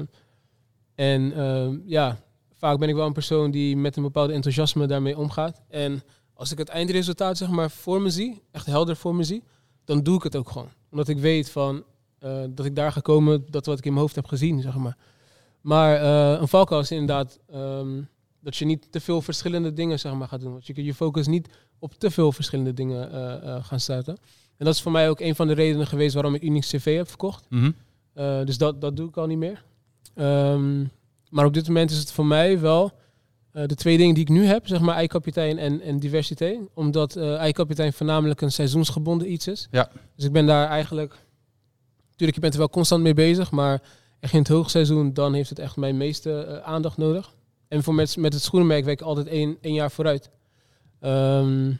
en eh, ja, vaak ben ik wel een persoon die met een bepaald enthousiasme daarmee omgaat. En als ik het eindresultaat zeg maar voor me zie, echt helder voor me zie, dan doe ik het ook gewoon. Omdat ik weet van eh, dat ik daar ga komen, dat wat ik in mijn hoofd heb gezien, zeg maar. Maar eh, een valkuil is inderdaad ehm, dat je niet te veel verschillende dingen zeg maar, gaat doen. Want je kunt je focus niet op te veel verschillende dingen eh, gaan starten. En dat is voor mij ook een van de redenen geweest waarom ik Unix CV heb verkocht. Mhm. Dus dat, dat doe ik al niet meer. Ehm, maar op dit moment is het voor mij wel eh, de twee dingen die ik nu heb, zeg maar eikapitein en, en diversiteit. Omdat eh eikapitein voornamelijk een seizoensgebonden iets is. Ja. Dus ik ben daar eigenlijk... Natuurlijk, je bent er wel constant mee bezig, maar echt in het hoogseizoen, dan heeft het echt mijn meeste eh, aandacht nodig. En voor met, met het schoenenmerk werk ik altijd één, één jaar vooruit. Ehm,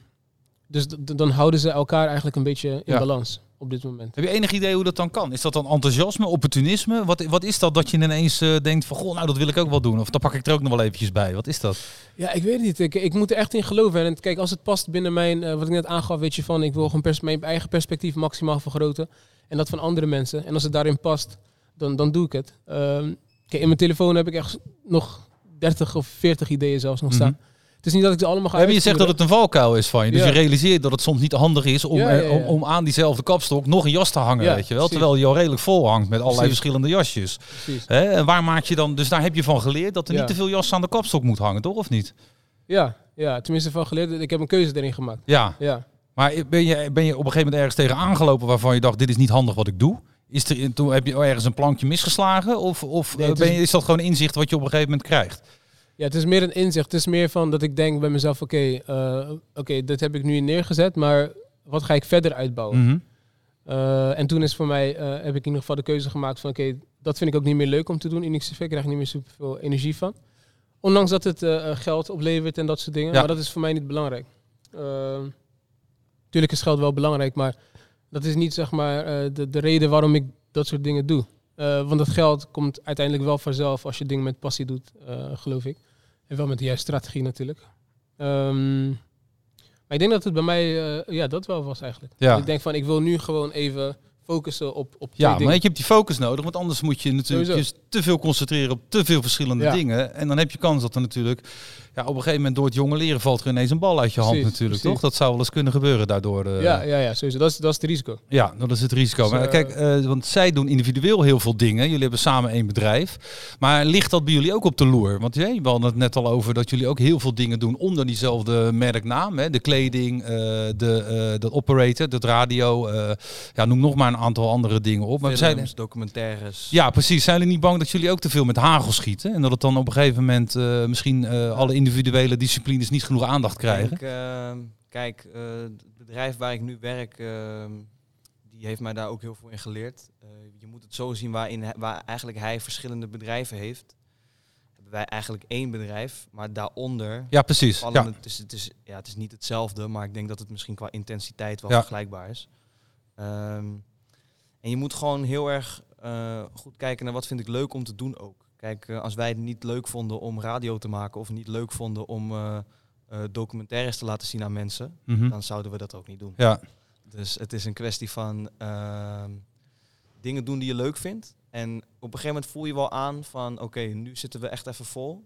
dus dan houden ze elkaar eigenlijk een beetje in Ja. balans op dit moment. Heb je enig idee hoe dat dan kan? Is dat dan enthousiasme, opportunisme? Wat, wat is dat dat je ineens eh, denkt van, goh, nou dat wil ik ook wel doen. Of dan pak ik er ook nog wel eventjes bij. Wat is dat? Ja, ik weet het niet. Ik, ik moet er echt in geloven. En kijk, als het past binnen mijn, eh, wat ik net aangaf, weet je van, ik wil gewoon pers- mijn eigen perspectief maximaal vergroten. En dat van andere mensen. En als het daarin past, dan, dan doe ik het. Ehm, kijk, in mijn telefoon heb ik echt nog 30 of 40 ideeën zelfs nog staan. Het is niet dat ik ze allemaal ga Ja, maar je zegt dat het een valkuil is van je. Dus Ja. je realiseert dat het soms niet handig is om, Ja, eh, om, om aan diezelfde kapstok nog een jas te hangen, weet je wel. Terwijl die al redelijk vol hangt met allerlei Precies. verschillende jasjes. Hè? En waar maak je dan, dus daar heb je van geleerd dat er niet te veel jassen aan de kapstok moet hangen, toch? Of niet? Ja, ja, tenminste van geleerd. Ik heb een keuze erin gemaakt. Ja, Ja. maar ben je, ben je op een gegeven moment ergens tegen aangelopen waarvan je dacht, dit is niet handig wat ik doe? Is er, toen heb je ergens een plankje misgeslagen? Of, of Nee, eh, ben je, is dat gewoon inzicht wat je op een gegeven moment krijgt? Ja, het is meer een inzicht. Het is meer van dat ik denk bij mezelf, oké, eh, oké, dit heb ik nu neergezet, maar wat ga ik verder uitbouwen? Mhm. Eh, en toen is voor mij, eh, heb ik in ieder geval de keuze gemaakt van oké, dat vind ik ook niet meer leuk om te doen in XCV. Ik krijg er niet meer superveel energie van. Ondanks dat het geld oplevert en dat soort dingen. Ja. Maar dat is voor mij niet belangrijk. Tuurlijk is geld wel belangrijk, maar dat is niet zeg maar de, de reden waarom ik dat soort dingen doe. Want dat geld komt uiteindelijk wel vanzelf als je dingen met passie doet, geloof ik. En wel met de juiste strategie natuurlijk. Ehm, maar ik denk dat het bij mij, eh, ja, dat wel was eigenlijk. Ja. Ik denk van, ik wil nu gewoon even focussen op, op Ja, maar dingen. je hebt die focus nodig, want anders moet je natuurlijk Sowieso. te veel concentreren op te veel verschillende Ja. dingen. En dan heb je kans dat er natuurlijk, ja, op een gegeven moment door het jonge leren valt er ineens een bal uit je hand Precies, natuurlijk, precies. toch? Dat zou wel eens kunnen gebeuren daardoor. eh. ja, ja, ja, sowieso. Dat is, dat is het risico. Ja, dat is het risico. Dus, maar eh, kijk, eh, want zij doen individueel heel veel dingen. Jullie hebben samen één bedrijf. Maar ligt dat bij jullie ook op de loer? Want hey, we hadden het net al over dat jullie ook heel veel dingen doen onder diezelfde merknaam. Hè? De kleding, eh de, eh dat operator, dat radio. eh, ja, noem nog maar een aantal andere dingen op. Maar we Films, zijn, documentaires. ja, precies. Zijn jullie niet bang dat jullie ook te veel met hagel schieten? En dat het dan op een gegeven moment eh, misschien eh, alle individuele disciplines niet genoeg aandacht krijgen? denk, ehm, kijk, eh, het bedrijf waar ik nu werk, ehm, die heeft mij daar ook heel veel in geleerd. Eh, je moet het zo zien waarin, waar eigenlijk hij verschillende bedrijven heeft. Hebben wij eigenlijk één bedrijf, maar daaronder Ja, precies. Ja. het, dus het, is, ja, het is niet hetzelfde, maar ik denk dat het misschien qua intensiteit wel Ja. vergelijkbaar is. Ehm, en je moet gewoon heel erg eh, goed kijken naar wat vind ik leuk om te doen ook. Kijk, eh, als wij het niet leuk vonden om radio te maken of niet leuk vonden om eh, eh, documentaires te laten zien aan mensen, Mhm. dan zouden we dat ook niet doen. ja. Dus het is een kwestie van ehm, dingen doen die je leuk vindt. En op een gegeven moment voel je wel aan van oké, nu zitten we echt even vol.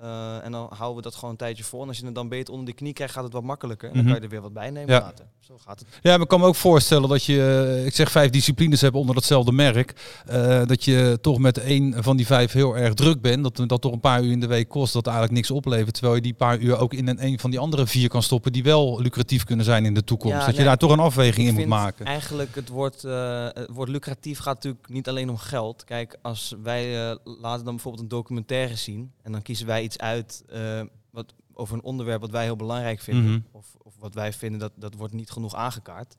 Eh, en dan houden we dat gewoon een tijdje vol. En als je het dan beter onder de knie krijgt, gaat het wat makkelijker. En dan Mhm. kan je er weer wat bij nemen Ja. later. Zo gaat het. Ja, maar ik kan me ook voorstellen dat je, eh, ik zeg vijf disciplines hebt onder datzelfde merk. eh, dat je toch met één van die vijf heel erg druk bent. Dat dat toch een paar uur in de week kost, dat eigenlijk niks oplevert. Terwijl je die paar uur ook in een, een van die andere vier kan stoppen die wel lucratief kunnen zijn in de toekomst. Ja, dat je daar toch een afweging in moet maken. Eigenlijk het woord, het woord lucratief gaat natuurlijk niet alleen om geld. Kijk, als wij laten dan bijvoorbeeld een documentaire zien en dan kiezen wij iets uit eh, wat, over een onderwerp wat wij heel belangrijk vinden. Mhm. Of, of wat wij vinden dat dat wordt niet genoeg aangekaart.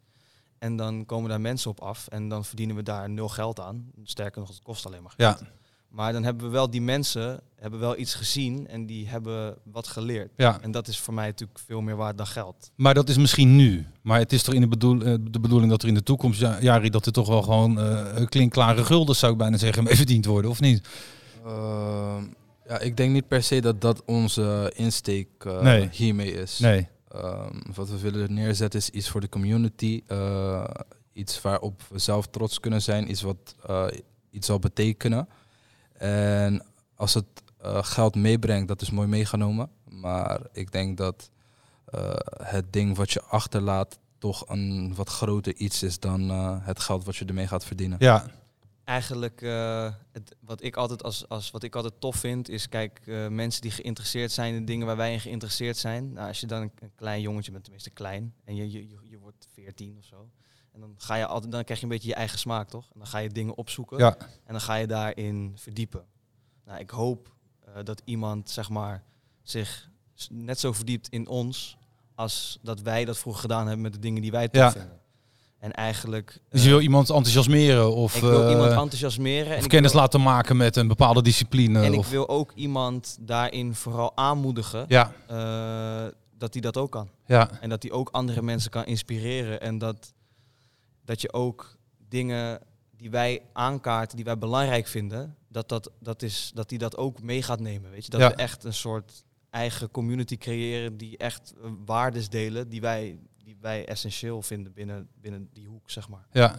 En dan komen daar mensen op af en dan verdienen we daar nul geld aan. Sterker nog, het kost alleen maar geld. Ja, Maar dan hebben we wel die mensen, hebben wel iets gezien en die hebben wat geleerd. ja, En dat is voor mij natuurlijk veel meer waard dan geld. maar dat is misschien nu. Maar het is toch in de, bedoel, eh, de bedoeling dat er in de toekomst, ja, Jari, dat er toch wel gewoon eh klinkklare gulden, zou ik bijna zeggen, [LAUGHS] mee verdiend worden, of niet? Ehm, ja, ik denk niet per se dat dat onze insteek eh, Nee. hiermee is. Nee. Ehm, wat we willen neerzetten is iets voor de community. eh, iets waarop we zelf trots kunnen zijn. Iets wat eh, iets zal betekenen. En als het eh, geld meebrengt, dat is mooi meegenomen. Maar ik denk dat eh, het ding wat je achterlaat toch een wat groter iets is dan eh, het geld wat je ermee gaat verdienen. Ja, Eigenlijk, eh, het, wat, ik altijd als, als, wat ik altijd tof vind, is kijk, eh, mensen die geïnteresseerd zijn in dingen waar wij in geïnteresseerd zijn. Nou, als je dan een, een klein jongetje bent, tenminste klein, en je, je, je, je wordt 14 of zo. En dan ga je altijd, dan krijg je een beetje je eigen smaak, toch? En dan ga je dingen opzoeken ja. en dan ga je daarin verdiepen. Nou, ik hoop eh, dat iemand, zeg maar, zich net zo verdiept in ons als dat wij dat vroeger gedaan hebben met de dingen die wij tof Ja. vinden. En eigenlijk. Dus eh, je wil iemand enthousiasmeren of, ik wil eh, iemand enthousiasmeren. En of kennis wil, laten maken met een bepaalde discipline. En ik wil ook iemand daarin vooral aanmoedigen ja, eh, dat hij dat ook kan. ja, En dat hij ook andere mensen kan inspireren. En dat, dat je ook dingen die wij aankaarten, die wij belangrijk vinden, dat, dat, dat, is, dat die dat ook mee gaat nemen. Weet je? Dat Ja. we echt een soort eigen community creëren die echt eh, waardes delen die wij, die wij essentieel vinden binnen, binnen die hoek, zeg maar. ja.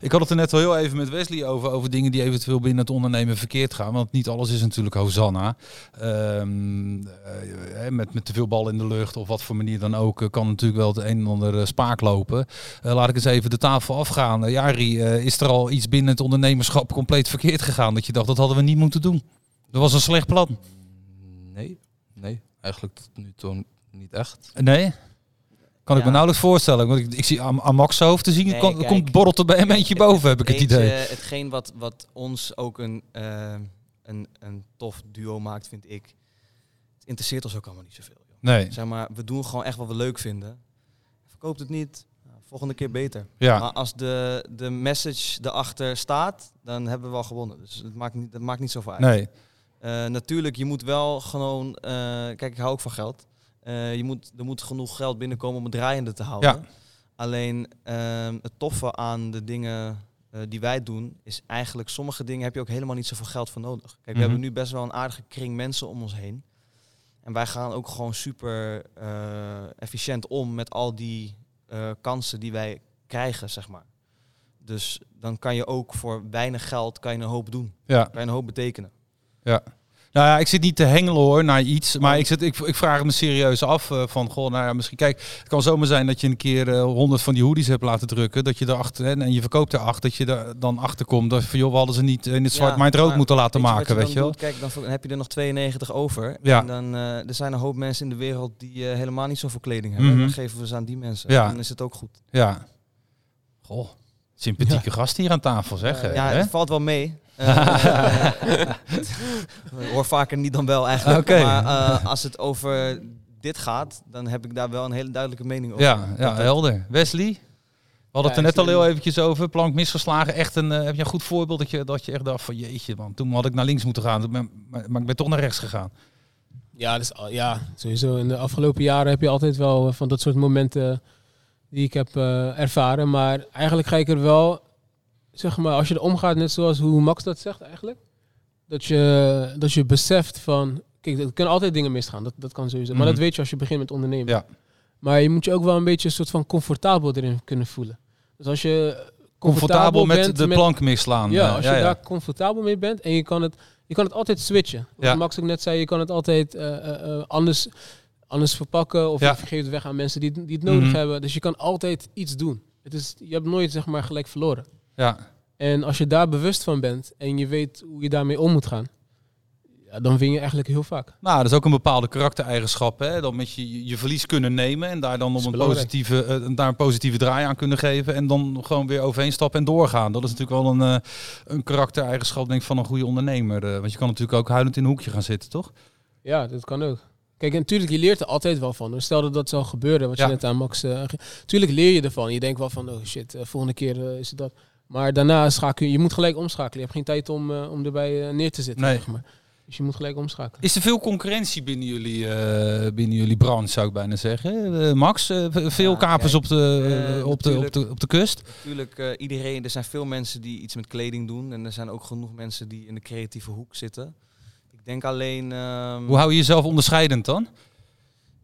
Ik had het er net al heel even met Wesley over, over dingen die eventueel binnen het ondernemen verkeerd gaan. Want niet alles is natuurlijk Hosanna. Ehm, eh, met, met te veel bal in de lucht of wat voor manier dan ook, eh, kan natuurlijk wel het een en ander eh, spaak lopen. Eh, laat ik eens even de tafel afgaan. Jari, eh, is er al iets binnen het ondernemerschap compleet verkeerd gegaan? Dat je dacht, dat hadden we niet moeten doen. Dat was een slecht plan. Nee, nee, eigenlijk tot nu toe niet echt. Nee? Kan ik me nauwelijks voorstellen. Want ik, ik zie aan, aan Max hoofd te zien, Nee, kom- kijk. komt borrelt er bij een eentje boven, heb ik het idee. hetgeen wat, wat ons ook een, eh, een, een tof duo maakt, vind ik. Het interesseert ons ook allemaal niet zoveel. Joh. Nee, Zeg maar, we doen gewoon echt wat we leuk vinden. Verkoopt het niet, nou, volgende keer beter. ja. Maar als de, de message erachter staat, dan hebben we wel gewonnen. Dus het maakt niet, het maakt niet zoveel uit. Nee. Eh, natuurlijk, je moet wel gewoon... eh, kijk, ik hou ook van geld. Eh, je moet, er moet genoeg geld binnenkomen om het draaiende te houden. Ja. Alleen ehm, het toffe aan de dingen eh, die wij doen, is eigenlijk sommige dingen heb je ook helemaal niet zoveel geld voor nodig. Kijk, we Mhm. hebben nu best wel een aardige kring mensen om ons heen. En wij gaan ook gewoon super eh, efficiënt om met al die kansen die wij krijgen, zeg maar. Dus dan kan je ook voor weinig geld kan je een hoop doen. Ja. Kan je een hoop betekenen. Nou ja, ik zit niet te hengelen hoor naar iets, maar ik, zit, ik, ik vraag me serieus af eh, van, goh, nou ja, misschien, kijk, het kan zomaar zijn dat je een keer eh, honderd van die hoodies hebt laten drukken, dat je erachter, hè, en je verkoopt er acht, dat je er dan achter komt, dat van, joh, we hadden ze niet in het zwart, Ja, maar het rood maar moeten laten Weet maken, weet je wel. doet? Kijk, dan, heb je er nog 92 over. Ja. En dan eh, er zijn een hoop mensen in de wereld die helemaal niet zoveel kleding hebben. Mhm. Dan geven we ze aan die mensen. Ja. Dan is het ook goed. Ja. Goh, sympathieke gast hier aan tafel, zeg. ja, hè? het valt wel mee. Eh, [LAUGHS] ik hoor vaker niet dan wel eigenlijk. Maar eh, als het over dit gaat, dan heb ik daar wel een hele duidelijke mening over. Ja, ja, dat- helder. Wesley? We hadden Ja, het er net al heel eventjes over. Plank misgeslagen. Echt een, eh, heb je een goed voorbeeld dat je, dat je echt dacht van jeetje man. Toen had ik naar links moeten gaan. Maar, maar ik ben toch naar rechts gegaan. Ja, dus, al- ja, sowieso. In de afgelopen jaren heb je altijd wel eh, van dat soort momenten die ik heb eh, ervaren. Maar eigenlijk ga ik er wel, zeg maar, als je er omgaat, net zoals hoe Max dat zegt eigenlijk. Dat je, dat je beseft van, kijk, er kunnen altijd dingen misgaan. Dat, dat kan sowieso. Maar Mhm. dat weet je als je begint met ondernemen. Ja. Maar je moet je ook wel een beetje een soort van comfortabel erin kunnen voelen. Dus als je Comfortabel met de plank misslaan. ja, als je daar comfortabel mee bent en je kan het, je kan het altijd switchen. Wat Ja. Max ook net zei, je kan het altijd eh, eh, eh, anders, anders verpakken of je geeft het weg aan mensen die, het- die het nodig Mhm. hebben. Dus je kan altijd iets doen. Het is, je hebt nooit zeg maar gelijk verloren. Ja. En als je daar bewust van bent en je weet hoe je daarmee om moet gaan, ja, dan win je eigenlijk heel vaak. Nou, dat is ook een bepaalde karaktereigenschap. Hè? Dan met je je verlies kunnen nemen en daar dan Dat op een positieve, eh, daar een positieve draai aan kunnen geven. En dan gewoon weer overheen stappen en doorgaan. Dat is natuurlijk wel een, eh, een karaktereigenschap denk ik, van een goede ondernemer. eh, want je kan natuurlijk ook huilend in een hoekje gaan zitten, toch? Ja, dat kan ook. Kijk, en natuurlijk, je leert er altijd wel van. Dus Stel dat dat zou gebeuren, wat Ja. je net aan Max... eh ge- tuurlijk leer je ervan. Je denkt wel van, oh shit, volgende keer is het dat. Maar daarna schakel je... Je moet gelijk omschakelen. Je hebt geen tijd om, eh, om erbij eh, neer te zitten, Nee. zeg maar. Dus je moet gelijk omschakelen. Is er veel concurrentie binnen jullie, eh, binnen jullie branche, zou ik bijna zeggen? Max, veel Ja, kapers kijk, op, de, op, de, op, de, op de kust? Natuurlijk, eh, iedereen, er zijn veel mensen die iets met kleding doen. En er zijn ook genoeg mensen die in de creatieve hoek zitten. Ik denk alleen... ehm, Hoe hou je jezelf onderscheidend dan?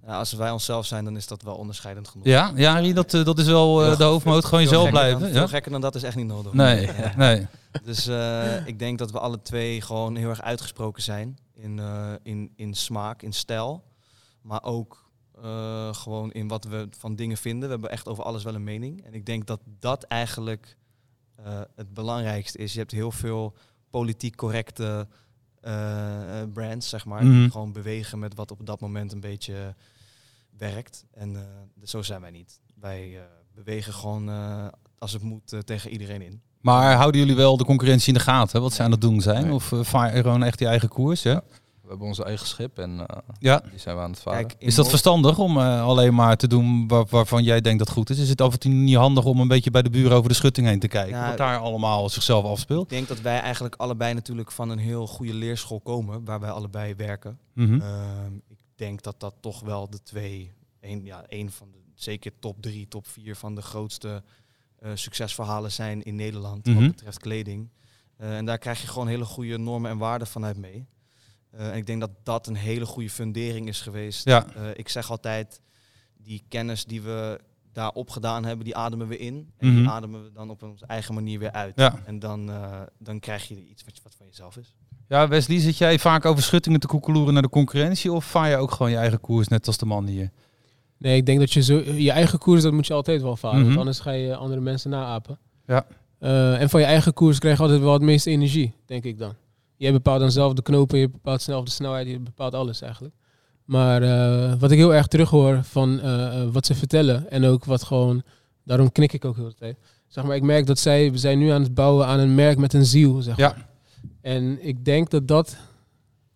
Ja, als wij onszelf zijn, dan is dat wel onderscheidend genoeg. Ja, ja dat, eh, dat is wel eh, de hoofdmoot. Gewoon jezelf blijven. Dan, Ja? Veel gekker dan dat is echt niet nodig. Nee, [LAUGHS] nee. Dus eh, ik denk dat we alle twee gewoon heel erg uitgesproken zijn in, in, in smaak, in stijl. Maar ook gewoon in wat we van dingen vinden. We hebben echt over alles wel een mening. En ik denk dat dat eigenlijk het belangrijkste is. Je hebt heel veel politiek correcte brands, zeg maar. Mhm. Die gewoon bewegen met wat op dat moment een beetje werkt. En eh, zo zijn wij niet. Wij eh, bewegen gewoon eh, als het moet tegen iedereen in. Maar houden jullie wel de concurrentie in de gaten, wat ze aan het doen zijn? Nee. Of uh, vaar je gewoon echt je eigen koers? Ja? We hebben onze eigen schip en eh, ja. die zijn we aan het varen. Kijk, Is dat verstandig om uh, alleen maar te doen waar, waarvan jij denkt dat goed is? Is het af en toe niet handig om een beetje bij de buren over de schutting heen te kijken? Wat daar allemaal zichzelf Ik afspeelt? denk dat wij eigenlijk allebei natuurlijk van een heel goede leerschool komen, waar wij allebei werken. Mhm. Ehm, ik denk dat dat toch wel de twee, een, ja, een van de, zeker top drie, top vier van de grootste eh, succesverhalen zijn in Nederland Mhm. wat betreft kleding. Eh, en daar krijg je gewoon hele goede normen en waarden vanuit mee. Eh, en ik denk dat dat een hele goede fundering is geweest. Ja. Ik zeg altijd, die kennis die we daar opgedaan hebben, die ademen we in. En Mhm. die ademen we dan op onze eigen manier weer uit. Ja. En dan, dan krijg je iets wat, wat van jezelf is. Ja, Wesley, zit jij vaak over schuttingen te koekeloeren naar de concurrentie? Of vaar je ook gewoon je eigen koers, net als de man hier? Nee, ik denk dat je zo, je eigen koers, dat moet je altijd wel varen. Mhm. Want anders ga je andere mensen naapen. Ja. Eh, en van je eigen koers krijg je altijd wel het meeste energie, denk ik dan. Je bepaalt dan zelf de knopen, je bepaalt zelf de snelheid, je bepaalt alles eigenlijk. Maar eh, wat ik heel erg terughoor van eh, wat ze vertellen en ook wat gewoon, daarom knik ik ook heel de tijd. Zeg maar, ik merk dat zij, we zijn nu aan het bouwen aan een merk met een ziel, zeg Ja. En ik denk dat dat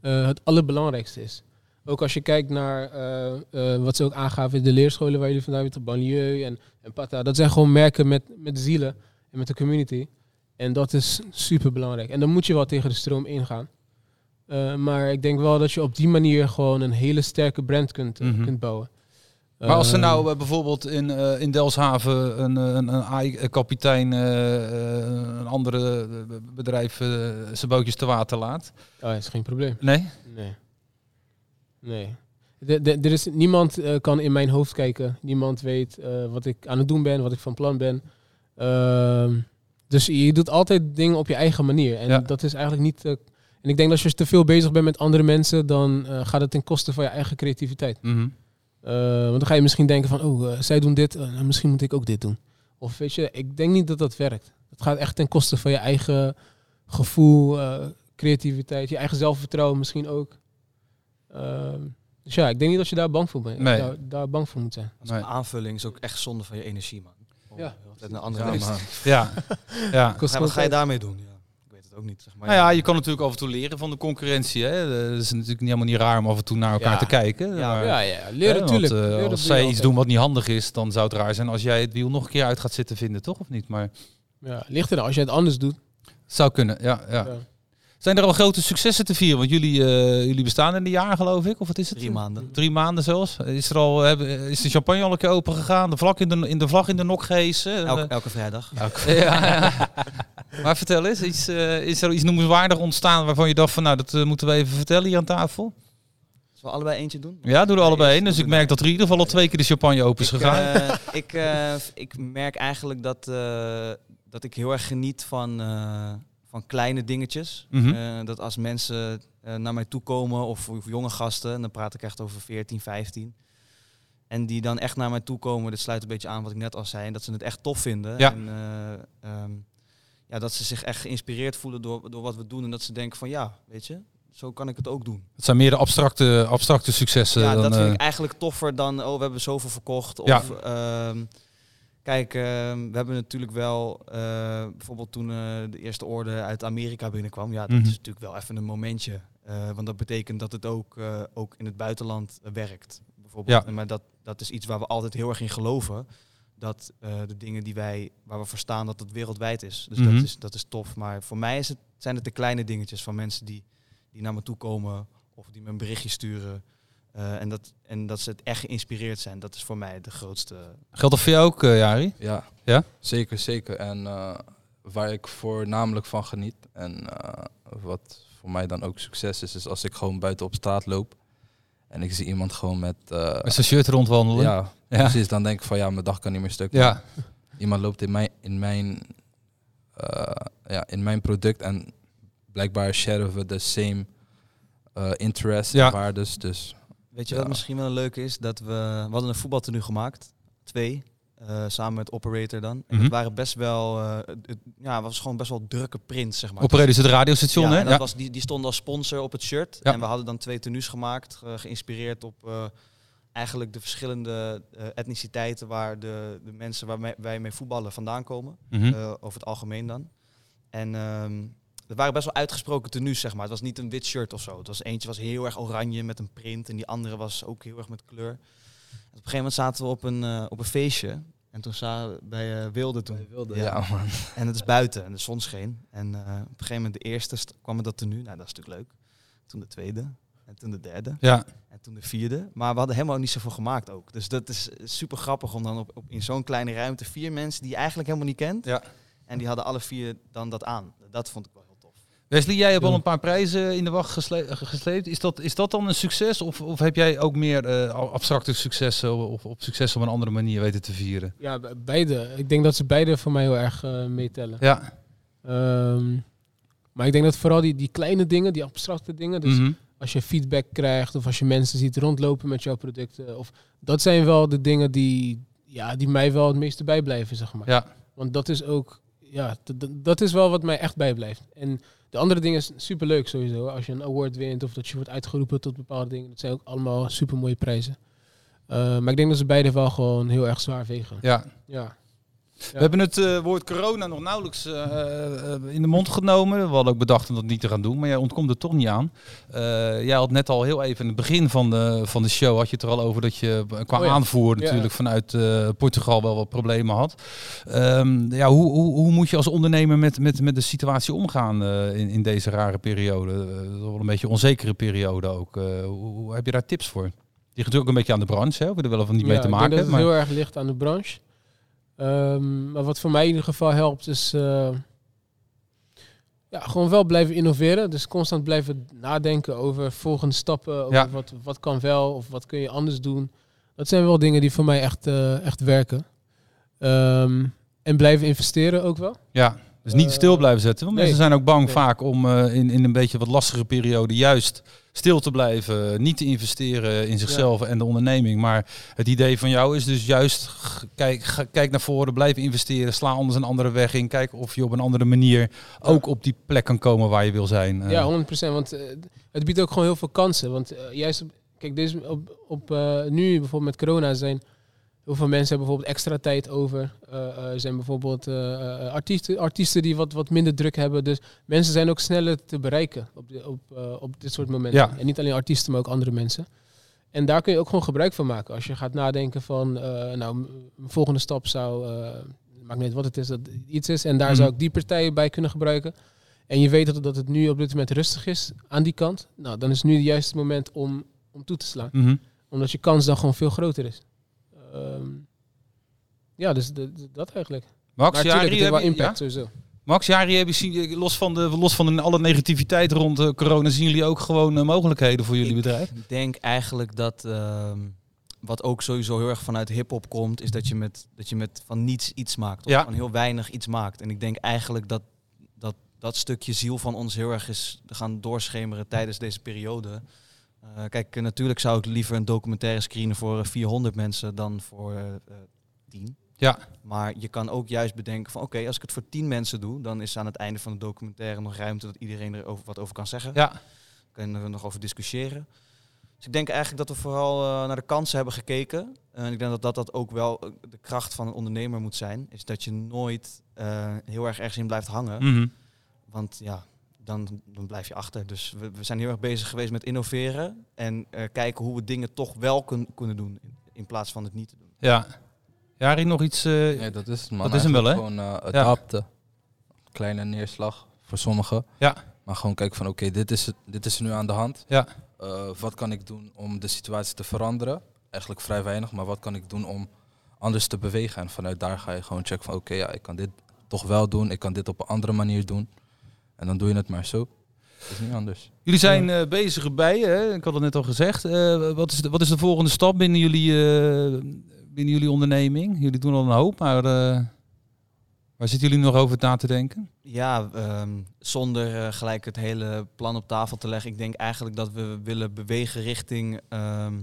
eh, het allerbelangrijkste is. Ook als je kijkt naar eh, eh, wat ze ook aangaven in de leerscholen waar jullie vandaan weten, Banlieue en, en Pata. Dat zijn gewoon merken met, met zielen en met de community. En dat is super belangrijk. En dan moet je wel tegen de stroom ingaan. Maar ik denk wel dat je op die manier gewoon een hele sterke brand kunt, Mhm. kunt bouwen. Maar als er Ehm, nou eh, bijvoorbeeld in, eh, in Delfshaven een, eh, een, een AI-kapitein eh, eh, een andere bedrijf zijn bootjes te water laat. Oh, is geen probleem. Nee? Nee. Nee. De, de, er is, niemand kan in mijn hoofd kijken. Niemand weet wat ik aan het doen ben, wat ik van plan ben. Ehm, dus je doet altijd dingen op je eigen manier. En Ja. dat is eigenlijk niet... en ik denk dat als je te veel bezig bent met andere mensen, dan gaat het ten koste van je eigen creativiteit. Mhm. Eh, want dan ga je misschien denken van, oh, eh, zij doen dit, eh, nou, misschien moet ik ook dit doen. Of weet je, ik denk niet dat dat werkt. Het gaat echt ten koste van je eigen gevoel, eh, creativiteit, je eigen zelfvertrouwen misschien ook. Ehm, dus ja, ik denk niet dat je daar bang voor bent. Nee. Daar, daar bang voor moet zijn. Als een aanvulling is ook echt zonde van je energie, man. Ja. naar andere Ja. Ja. ja. [LAUGHS] Wat ga je daarmee doen? Het ook niet. Zeg maar. Nou ja, je kan natuurlijk af en toe leren van de concurrentie. Hè. Het is natuurlijk niet helemaal niet raar om af en toe naar elkaar Ja. te kijken. Ja, maar- Ja, ja, leren natuurlijk. eh, als zij iets doen wat niet handig is, dan zou het raar zijn als jij het wiel nog een keer uit gaat zitten vinden, toch? Of niet? Maar Ja, ligt er dan. Als je het anders doet. zou kunnen, ja. ja. Ja. Zijn er al grote successen te vieren? Want jullie, eh, jullie bestaan in een jaar, geloof ik. Of wat is het? Drie maanden. Drie maanden zelfs. Is, er al, hebben- is de champagne al een keer open gegaan? De vlag in de, in de, vlag in de nok gehesen? Elke, Eh, elke vrijdag. [LAUGHS] ja, ja. [LAUGHS] Maar vertel eens, iets, eh, is er iets noemenswaardig ontstaan waarvan je dacht van nou, dat eh, moeten we even vertellen hier aan tafel? Zullen we allebei eentje doen? Ja, doe er Nee, allebei in. Dus doen ik we merk dat er in ieder geval al twee keer de champagne open is Ik, gegaan. eh, [LAUGHS] ik, eh, ik merk eigenlijk dat, eh, dat ik heel erg geniet van, eh, van kleine dingetjes. Mhm. Eh, dat als mensen eh, naar mij toe komen, of, of jonge gasten, en dan praat ik echt over 14, 15. En die dan echt naar mij toe komen, dit sluit een beetje aan wat ik net al zei, en dat ze het echt tof vinden. Ja. En, eh, ehm, ja, dat ze zich echt geïnspireerd voelen door, door wat we doen. En dat ze denken van ja, weet je, zo kan ik het ook doen. Het zijn meer de abstracte, abstracte successen. Ja, dan, dat vind ik eigenlijk toffer dan, oh, we hebben zoveel verkocht. Of, Ja. Kijk, ehm, we hebben natuurlijk wel, eh, bijvoorbeeld toen eh, de eerste orde uit Amerika binnenkwam. Ja, dat Mhm. is natuurlijk wel even een momentje. Eh, want dat betekent dat het ook, ook in het buitenland werkt. Bijvoorbeeld. Ja. Maar dat, dat is iets waar we altijd heel erg in geloven. Dat de dingen die wij, waar we voor staan, dat het wereldwijd is. Dus Mhm. dat, is, dat is tof. Maar voor mij is het, zijn het de kleine dingetjes van mensen die, die naar me toe komen. Of die me een berichtje sturen. Eh, en, dat, en dat ze het echt geïnspireerd zijn. Dat is voor mij de grootste. Geldt dat voor jou ook, eh, Jari? Ja, Ja? zeker, zeker. En eh, waar ik voornamelijk van geniet en eh, wat voor mij dan ook succes is, is als ik gewoon buiten op straat loop en ik zie iemand gewoon met... eh, Met zijn shirt rondwandelen? ja, Ja. precies. Dan denk ik van ja, mijn dag kan niet meer stuk. Ja. Iemand loopt in mijn, in mijn, eh, ja, in mijn product en blijkbaar sharen we de same eh interest Ja. en waardes. Dus Weet je Ja. wat misschien wel een leuke is? Dat we, we hadden een voetbaltenu gemaakt. Twee. eh, samen met Operator dan. En Mhm. het waren best wel... eh, het, ja, het was gewoon best wel drukke prints, zeg maar. Operator is het radiostation, ja, hè? dat Ja. Was, die, die stonden als sponsor op het shirt. Ja. En we hadden dan twee tenues gemaakt, ge- geïnspireerd op eh, eigenlijk de verschillende eh, etniciteiten waar de, de mensen waar wij- mee voetballen vandaan komen. Mhm. eh, over het algemeen dan. En ehm er waren best wel uitgesproken tenues, zeg maar. Het was niet een wit shirt of zo. Het was eentje was heel erg oranje met een print en die andere was ook heel erg met kleur. En op een gegeven moment zaten we op een, eh, op een feestje. En toen zaten we bij eh, Wilde toen. ja, man. En het is buiten en de zon scheen. En eh, op een gegeven moment de eerste st- kwam dat tenue. Nou, dat is natuurlijk leuk. Toen de tweede. En toen de derde. Ja. En toen de vierde. Maar we hadden helemaal niet zoveel gemaakt ook. Dus dat is super grappig om dan op, op, in zo'n kleine ruimte vier mensen die je eigenlijk helemaal niet kent. Ja. En die hadden alle vier dan dat aan. Dat vond ik wel. Wesley, jij hebt al een paar prijzen in de wacht gesle- gesleept. Is dat, is dat dan een succes? Of, of heb jij ook meer eh, abstracte successen of, of succes op een andere manier weten te vieren? Ja, be- beide. Ik denk dat ze beide voor mij heel erg eh, meetellen. Ja. Ehm, maar ik denk dat vooral die, die kleine dingen, die abstracte dingen, dus Mhm. als je feedback krijgt of als je mensen ziet rondlopen met jouw producten, of, dat zijn wel de dingen die, ja, die mij wel het meeste bijblijven, zeg maar. Ja. Want dat is ook, ja, dat is wel wat mij echt bijblijft. En de andere dingen is superleuk sowieso. Als je een award wint of dat je wordt uitgeroepen tot bepaalde dingen, dat zijn ook allemaal super mooie prijzen. Eh, maar ik denk dat ze beide wel gewoon heel erg zwaar wegen. ja. Ja. We hebben het eh, woord corona nog nauwelijks eh, eh, in de mond genomen. We hadden ook bedacht om dat niet te gaan doen, maar jij ontkomt er toch niet aan. Jij had net al heel even in het begin van de, van de show had je het er al over dat je qua Oh ja. aanvoer Ja. natuurlijk vanuit Portugal wel wat problemen had. Ehm, ja, hoe, hoe, hoe moet je als ondernemer met, met, met de situatie omgaan in, in deze rare periode? Wel een beetje onzekere periode ook. Hoe, hoe- heb je daar tips voor? ligt natuurlijk ook een beetje aan de branche, hè? we er wel of niet mee te ik maken denk dat hebben. het Maar... heel erg ligt aan de branche. Ehm, maar wat voor mij in ieder geval helpt is eh, ja, gewoon wel blijven innoveren. Dus constant blijven nadenken over volgende stappen. Over Ja. wat, wat kan wel of wat kun je anders doen. Dat zijn wel dingen die voor mij echt, eh, echt werken. Ehm, en blijven investeren ook wel. Ja, dus niet Eh, stil blijven zetten. Want nee. mensen zijn ook bang Nee. vaak om eh, in, in een beetje wat lastige periode juist stil te blijven. Niet te investeren in zichzelf en de onderneming. Maar het idee van jou is dus juist kijk, kijk naar voren, blijf investeren. Sla anders een andere weg in. Kijk of je op een andere manier ook op die plek kan komen waar je wil zijn. Eh, Ja, 100%. Want eh, het biedt ook gewoon heel veel kansen. Want eh, juist, op, kijk, deze, op, op, nu bijvoorbeeld met corona zijn heel veel mensen hebben bijvoorbeeld extra tijd over. Eh, eh, er zijn bijvoorbeeld eh, eh, artiesten, artiesten die wat, wat minder druk hebben. Dus mensen zijn ook sneller te bereiken op, di- op, eh, op dit soort momenten. Ja. En niet alleen artiesten, maar ook andere mensen. En daar kun je ook gewoon gebruik van maken. Als je gaat nadenken van, eh, nou, mijn volgende stap zou, eh maakt niet wat het is, dat iets is. En daar Mhm. zou ik die partijen bij kunnen gebruiken. En je weet dat het, dat het nu op dit moment rustig is aan die kant. Nou, dan is nu het juiste moment om, om toe te slaan. Mhm. Omdat je kans dan gewoon veel groter is. Ehm, ja, dus de- de- dat eigenlijk. Max, maar Jari, natuurlijk, heeft wel heb je- impact ja? sowieso. Max, Jari, hebben zien, los van, de, los van de, alle negativiteit rond eh, corona, zien jullie ook gewoon eh, mogelijkheden voor jullie Ik bedrijf? denk eigenlijk dat ehm, wat ook sowieso heel erg vanuit hip-hop komt, is dat je met, dat je met van niets iets maakt. Of Ja. van heel weinig iets maakt. En ik denk eigenlijk dat dat, dat stukje ziel van ons heel erg is gaan doorschemeren tijdens deze periode. Eh, kijk, eh, natuurlijk zou ik liever een documentaire screenen voor eh, 400 mensen dan voor eh, eh, 10. Ja. Maar je kan ook juist bedenken van oké, als ik het voor 10 mensen doe, dan is aan het einde van de documentaire nog ruimte dat iedereen er over, wat over kan zeggen. Ja, kunnen we nog over discussiëren. Dus ik denk eigenlijk dat we vooral eh, naar de kansen hebben gekeken. En ik denk dat dat, dat ook wel eh, de kracht van een ondernemer moet zijn. Is dat je nooit eh, heel erg ergens in blijft hangen. Mhm. Want ja, dan, dan blijf je achter. Dus we, we zijn heel erg bezig geweest met innoveren. En eh, kijken hoe we dingen toch wel kun, kunnen doen. In, in plaats van het niet te doen. ja. Jari, nog iets? eh, Nee, dat is het man. Dat is hem wel, Eigenlijk Gewoon eh, adapten. Kleine neerslag voor sommigen. Ja. Maar gewoon kijken van oké, dit is het, dit is er nu aan de hand. Ja. Eh, wat kan ik doen om de situatie te veranderen? Eigenlijk vrij weinig, maar wat kan ik doen om anders te bewegen? En vanuit daar ga je gewoon checken van oké, ja, ik kan dit toch wel doen. Ik kan dit op een andere manier doen. En dan doe je het maar zo. Het is niet anders. Jullie zijn eh, bezig bij, hè? ik had het net al gezegd. Eh, wat, is de, wat is de volgende stap binnen jullie, eh, binnen jullie onderneming? Jullie doen al een hoop, maar eh, waar zitten jullie nog over na te denken? Ja, ehm, zonder gelijk het hele plan op tafel te leggen. Ik denk eigenlijk dat we willen bewegen richting ehm,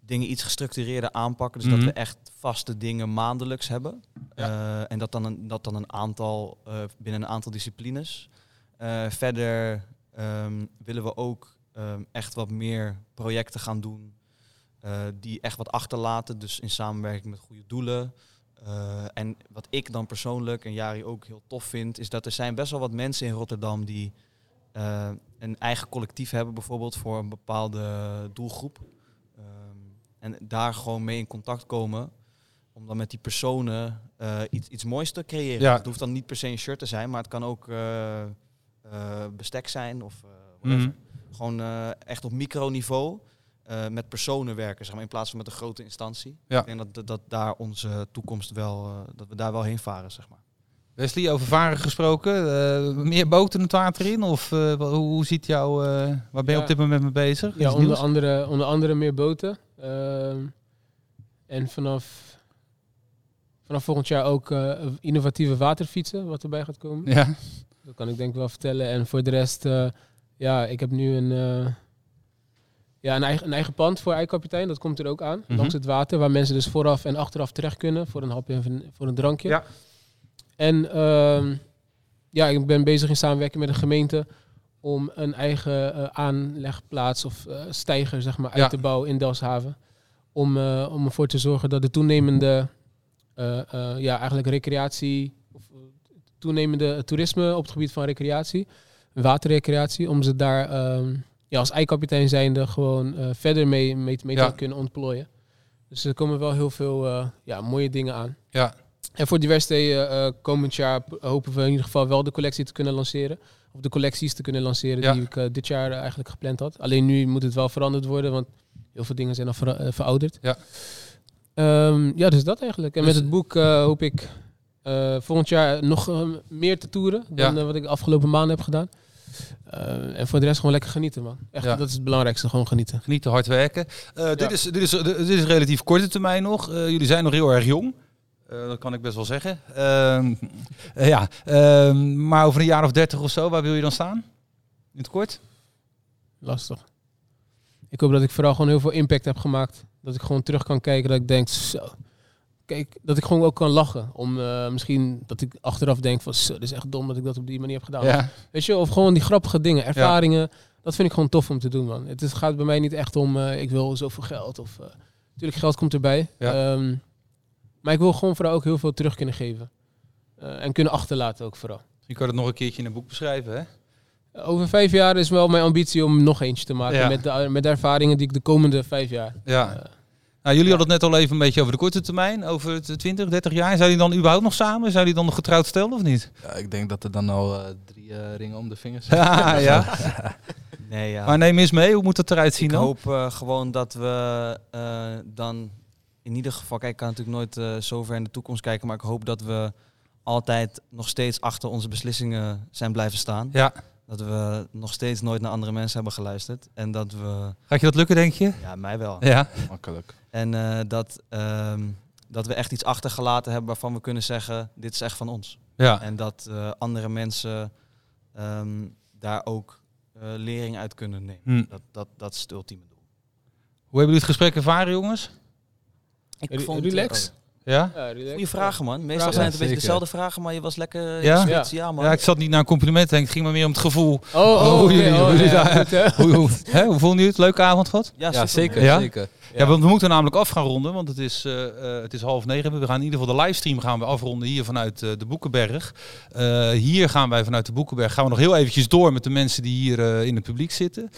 dingen iets gestructureerder aanpakken. Dus Mhm. dat we echt vaste dingen maandelijks hebben. Eh, en dat dan een, dat dan een aantal eh, binnen een aantal disciplines. Eh, verder ehm, willen we ook ehm, echt wat meer projecten gaan doen. die echt wat achterlaten. Dus in samenwerking met goede doelen. En wat ik dan persoonlijk en Jari ook heel tof vind, is dat er zijn best wel wat mensen in Rotterdam die een eigen collectief hebben, bijvoorbeeld voor een bepaalde doelgroep. Ehm, en daar gewoon mee in contact komen, om dan met die personen eh, iets, iets moois te creëren. Ja. Het hoeft dan niet per se een shirt te zijn, maar het kan ook eh, eh, bestek zijn of eh, whatever. Mhm. Gewoon eh, echt op microniveau eh, met personen werken, zeg maar, in plaats van met een grote instantie. Ja. Ik denk dat, dat, dat daar onze toekomst wel, eh, dat we daar wel heen varen, zeg maar. Wesley, over varen gesproken. eh, meer boten het water in? Of eh, hoe, hoe ziet jouw, eh, waar ben je Ja. op dit moment mee bezig? Ja, onder nieuws? andere, onder andere meer boten. Ehm, en vanaf, vanaf volgend jaar ook eh, innovatieve waterfietsen, wat erbij gaat komen. Ja. Dat kan ik denk ik wel vertellen. En voor de rest, eh, ja, ik heb nu een, eh, ja, een, eigen, een eigen pand voor IJkapitein. Dat komt er ook aan, Mhm. langs het water. Waar mensen dus vooraf en achteraf terecht kunnen voor een hapje en voor een- drankje. Ja. En ehm, ja, ik ben bezig in samenwerking met een gemeente om een eigen aanlegplaats of eh, steiger zeg maar, uit Ja. te bouwen in Delfshaven. Om, eh, om ervoor te zorgen dat de toenemende ja, eigenlijk recreatie, of eh, toenemende toerisme op het gebied van recreatie, waterrecreatie, om ze daar ehm, ja, als eikapitein zijnde gewoon eh, verder mee, mee, mee Ja. te kunnen ontplooien. Dus er komen wel heel veel eh, ja, mooie dingen aan. Ja. En voor Diversity eh, eh, komend jaar hopen we in ieder geval wel de collectie te kunnen lanceren. Of de collecties te kunnen lanceren Ja. die ik eh, dit jaar eh, eigenlijk gepland had. Alleen nu moet het wel veranderd worden, want Heel veel dingen zijn al eh, verouderd. Ja. Ehm, ja, dus dat eigenlijk. En Dus- met het boek eh, hoop ik eh, volgend jaar nog eh, meer te toeren dan Ja. wat ik de afgelopen maanden heb gedaan. Eh, en voor de rest gewoon lekker genieten, man. Echt, Ja. dat is het belangrijkste, gewoon genieten. Genieten, hard werken. Eh, dit, Ja. is, dit, is, dit is relatief korte termijn nog. Eh, jullie zijn nog heel erg jong. Eh, dat kan ik best wel zeggen. Ehm, eh, ja, ehm, maar over een jaar of dertig of zo, waar wil je dan staan? In het kort? Lastig. Ik hoop dat ik vooral gewoon heel veel impact heb gemaakt. Dat ik gewoon terug kan kijken, dat ik denk, zo. Kijk, dat ik gewoon ook kan lachen. Om eh, misschien dat ik achteraf denk van, zo, dit is echt dom dat ik dat op die manier heb gedaan. Ja. Weet je, of gewoon die grappige dingen, ervaringen. Dat vind ik gewoon tof om te doen, man. Het is, gaat bij mij niet echt om, eh, ik wil zoveel geld. Of, eh, natuurlijk, geld komt erbij. Ja. Ehm, maar ik wil gewoon vooral ook heel veel terug kunnen geven. Eh, en kunnen achterlaten ook vooral. Je kan het nog een keertje in een boek beschrijven, hè? Over vijf jaar is wel mijn ambitie om nog eentje te maken. Ja. Met, de, met de ervaringen die ik de komende vijf jaar... Ja. Nou, jullie hadden het net al even een beetje over de korte termijn, over het 20, 30 jaar. Zijn jullie dan überhaupt nog samen? Zijn jullie dan nog getrouwd stellen of niet? Ja, ik denk dat er dan al eh, drie eh, ringen om de vingers [LAUGHS] Ja, ja. Nee, ja. Maar neem eens mee, hoe moet het eruit zien ik dan? hoop eh, gewoon dat we eh, dan in ieder geval, kijk, ik kan natuurlijk nooit eh, zo ver in de toekomst kijken, maar ik hoop dat we altijd nog steeds achter onze beslissingen zijn blijven staan. Ja. Dat we nog steeds nooit naar andere mensen hebben geluisterd. En dat we, Gaat je dat lukken, denk je? ja, mij wel. Ja. Makkelijk. En eh, dat, ehm, dat we echt iets achtergelaten hebben waarvan we kunnen zeggen, dit is echt van ons. Ja. En dat eh, andere mensen ehm, daar ook eh, lering uit kunnen nemen. Hm. Dat, dat, dat is het ultieme doel. Hoe hebben jullie het gesprek ervaren, jongens? Ik Re- relax? Ja? Goeie vragen, man. Meestal zijn het een beetje dezelfde vragen, maar je was lekker Ja? ja? ja, man. Ja, ik zat niet naar een compliment, denk ik. Het ging maar meer om het gevoel. Oh, oh, hoe Oh, hoe? Hoe, hoe, hè, hoe vonden jullie het? Leuke avond gehad? Ja, zeker. zeker. Ja, want we moeten namelijk af gaan ronden, want het is, eh, eh, het is half negen. We gaan in ieder geval de livestream gaan we afronden hier vanuit eh, de Boekenberg. Hier gaan wij vanuit de Boekenberg gaan we nog heel eventjes door met de mensen die hier in het publiek zitten.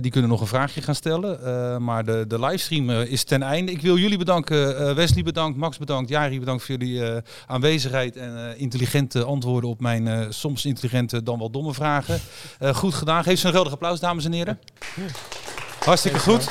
Die kunnen nog een vraagje gaan stellen. Maar de, de livestream is ten einde. Ik wil jullie bedanken. Wesley bedankt, Max bedankt, Jari bedankt voor jullie aanwezigheid en intelligente antwoorden op mijn soms intelligente dan wel domme vragen. Goed gedaan. Geef ze een geweldig applaus, dames en heren. Hartstikke goed.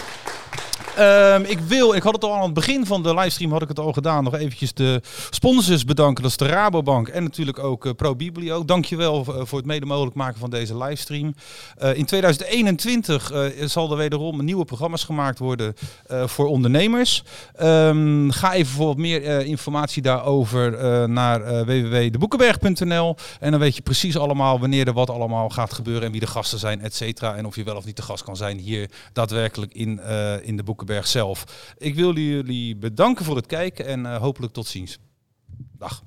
Ehm, ik wil, ik had het al aan het begin van de livestream had ik het al gedaan, nog eventjes de sponsors bedanken. Dat is de Rabobank en natuurlijk ook eh, ProBiblio. Dankjewel eh, voor het mede mogelijk maken van deze livestream. Eh, in 2021 eh, zal er wederom nieuwe programma's gemaakt worden voor ondernemers. Ehm, ga even voor wat meer informatie daarover naar www.deboekenberg.nl en dan weet je precies allemaal wanneer er wat allemaal gaat gebeuren en wie de gasten zijn, et cetera. En of je wel of niet de gast kan zijn hier daadwerkelijk in, in de Boekenberg zelf. Ik wil jullie bedanken voor het kijken en eh, hopelijk tot ziens. Dag.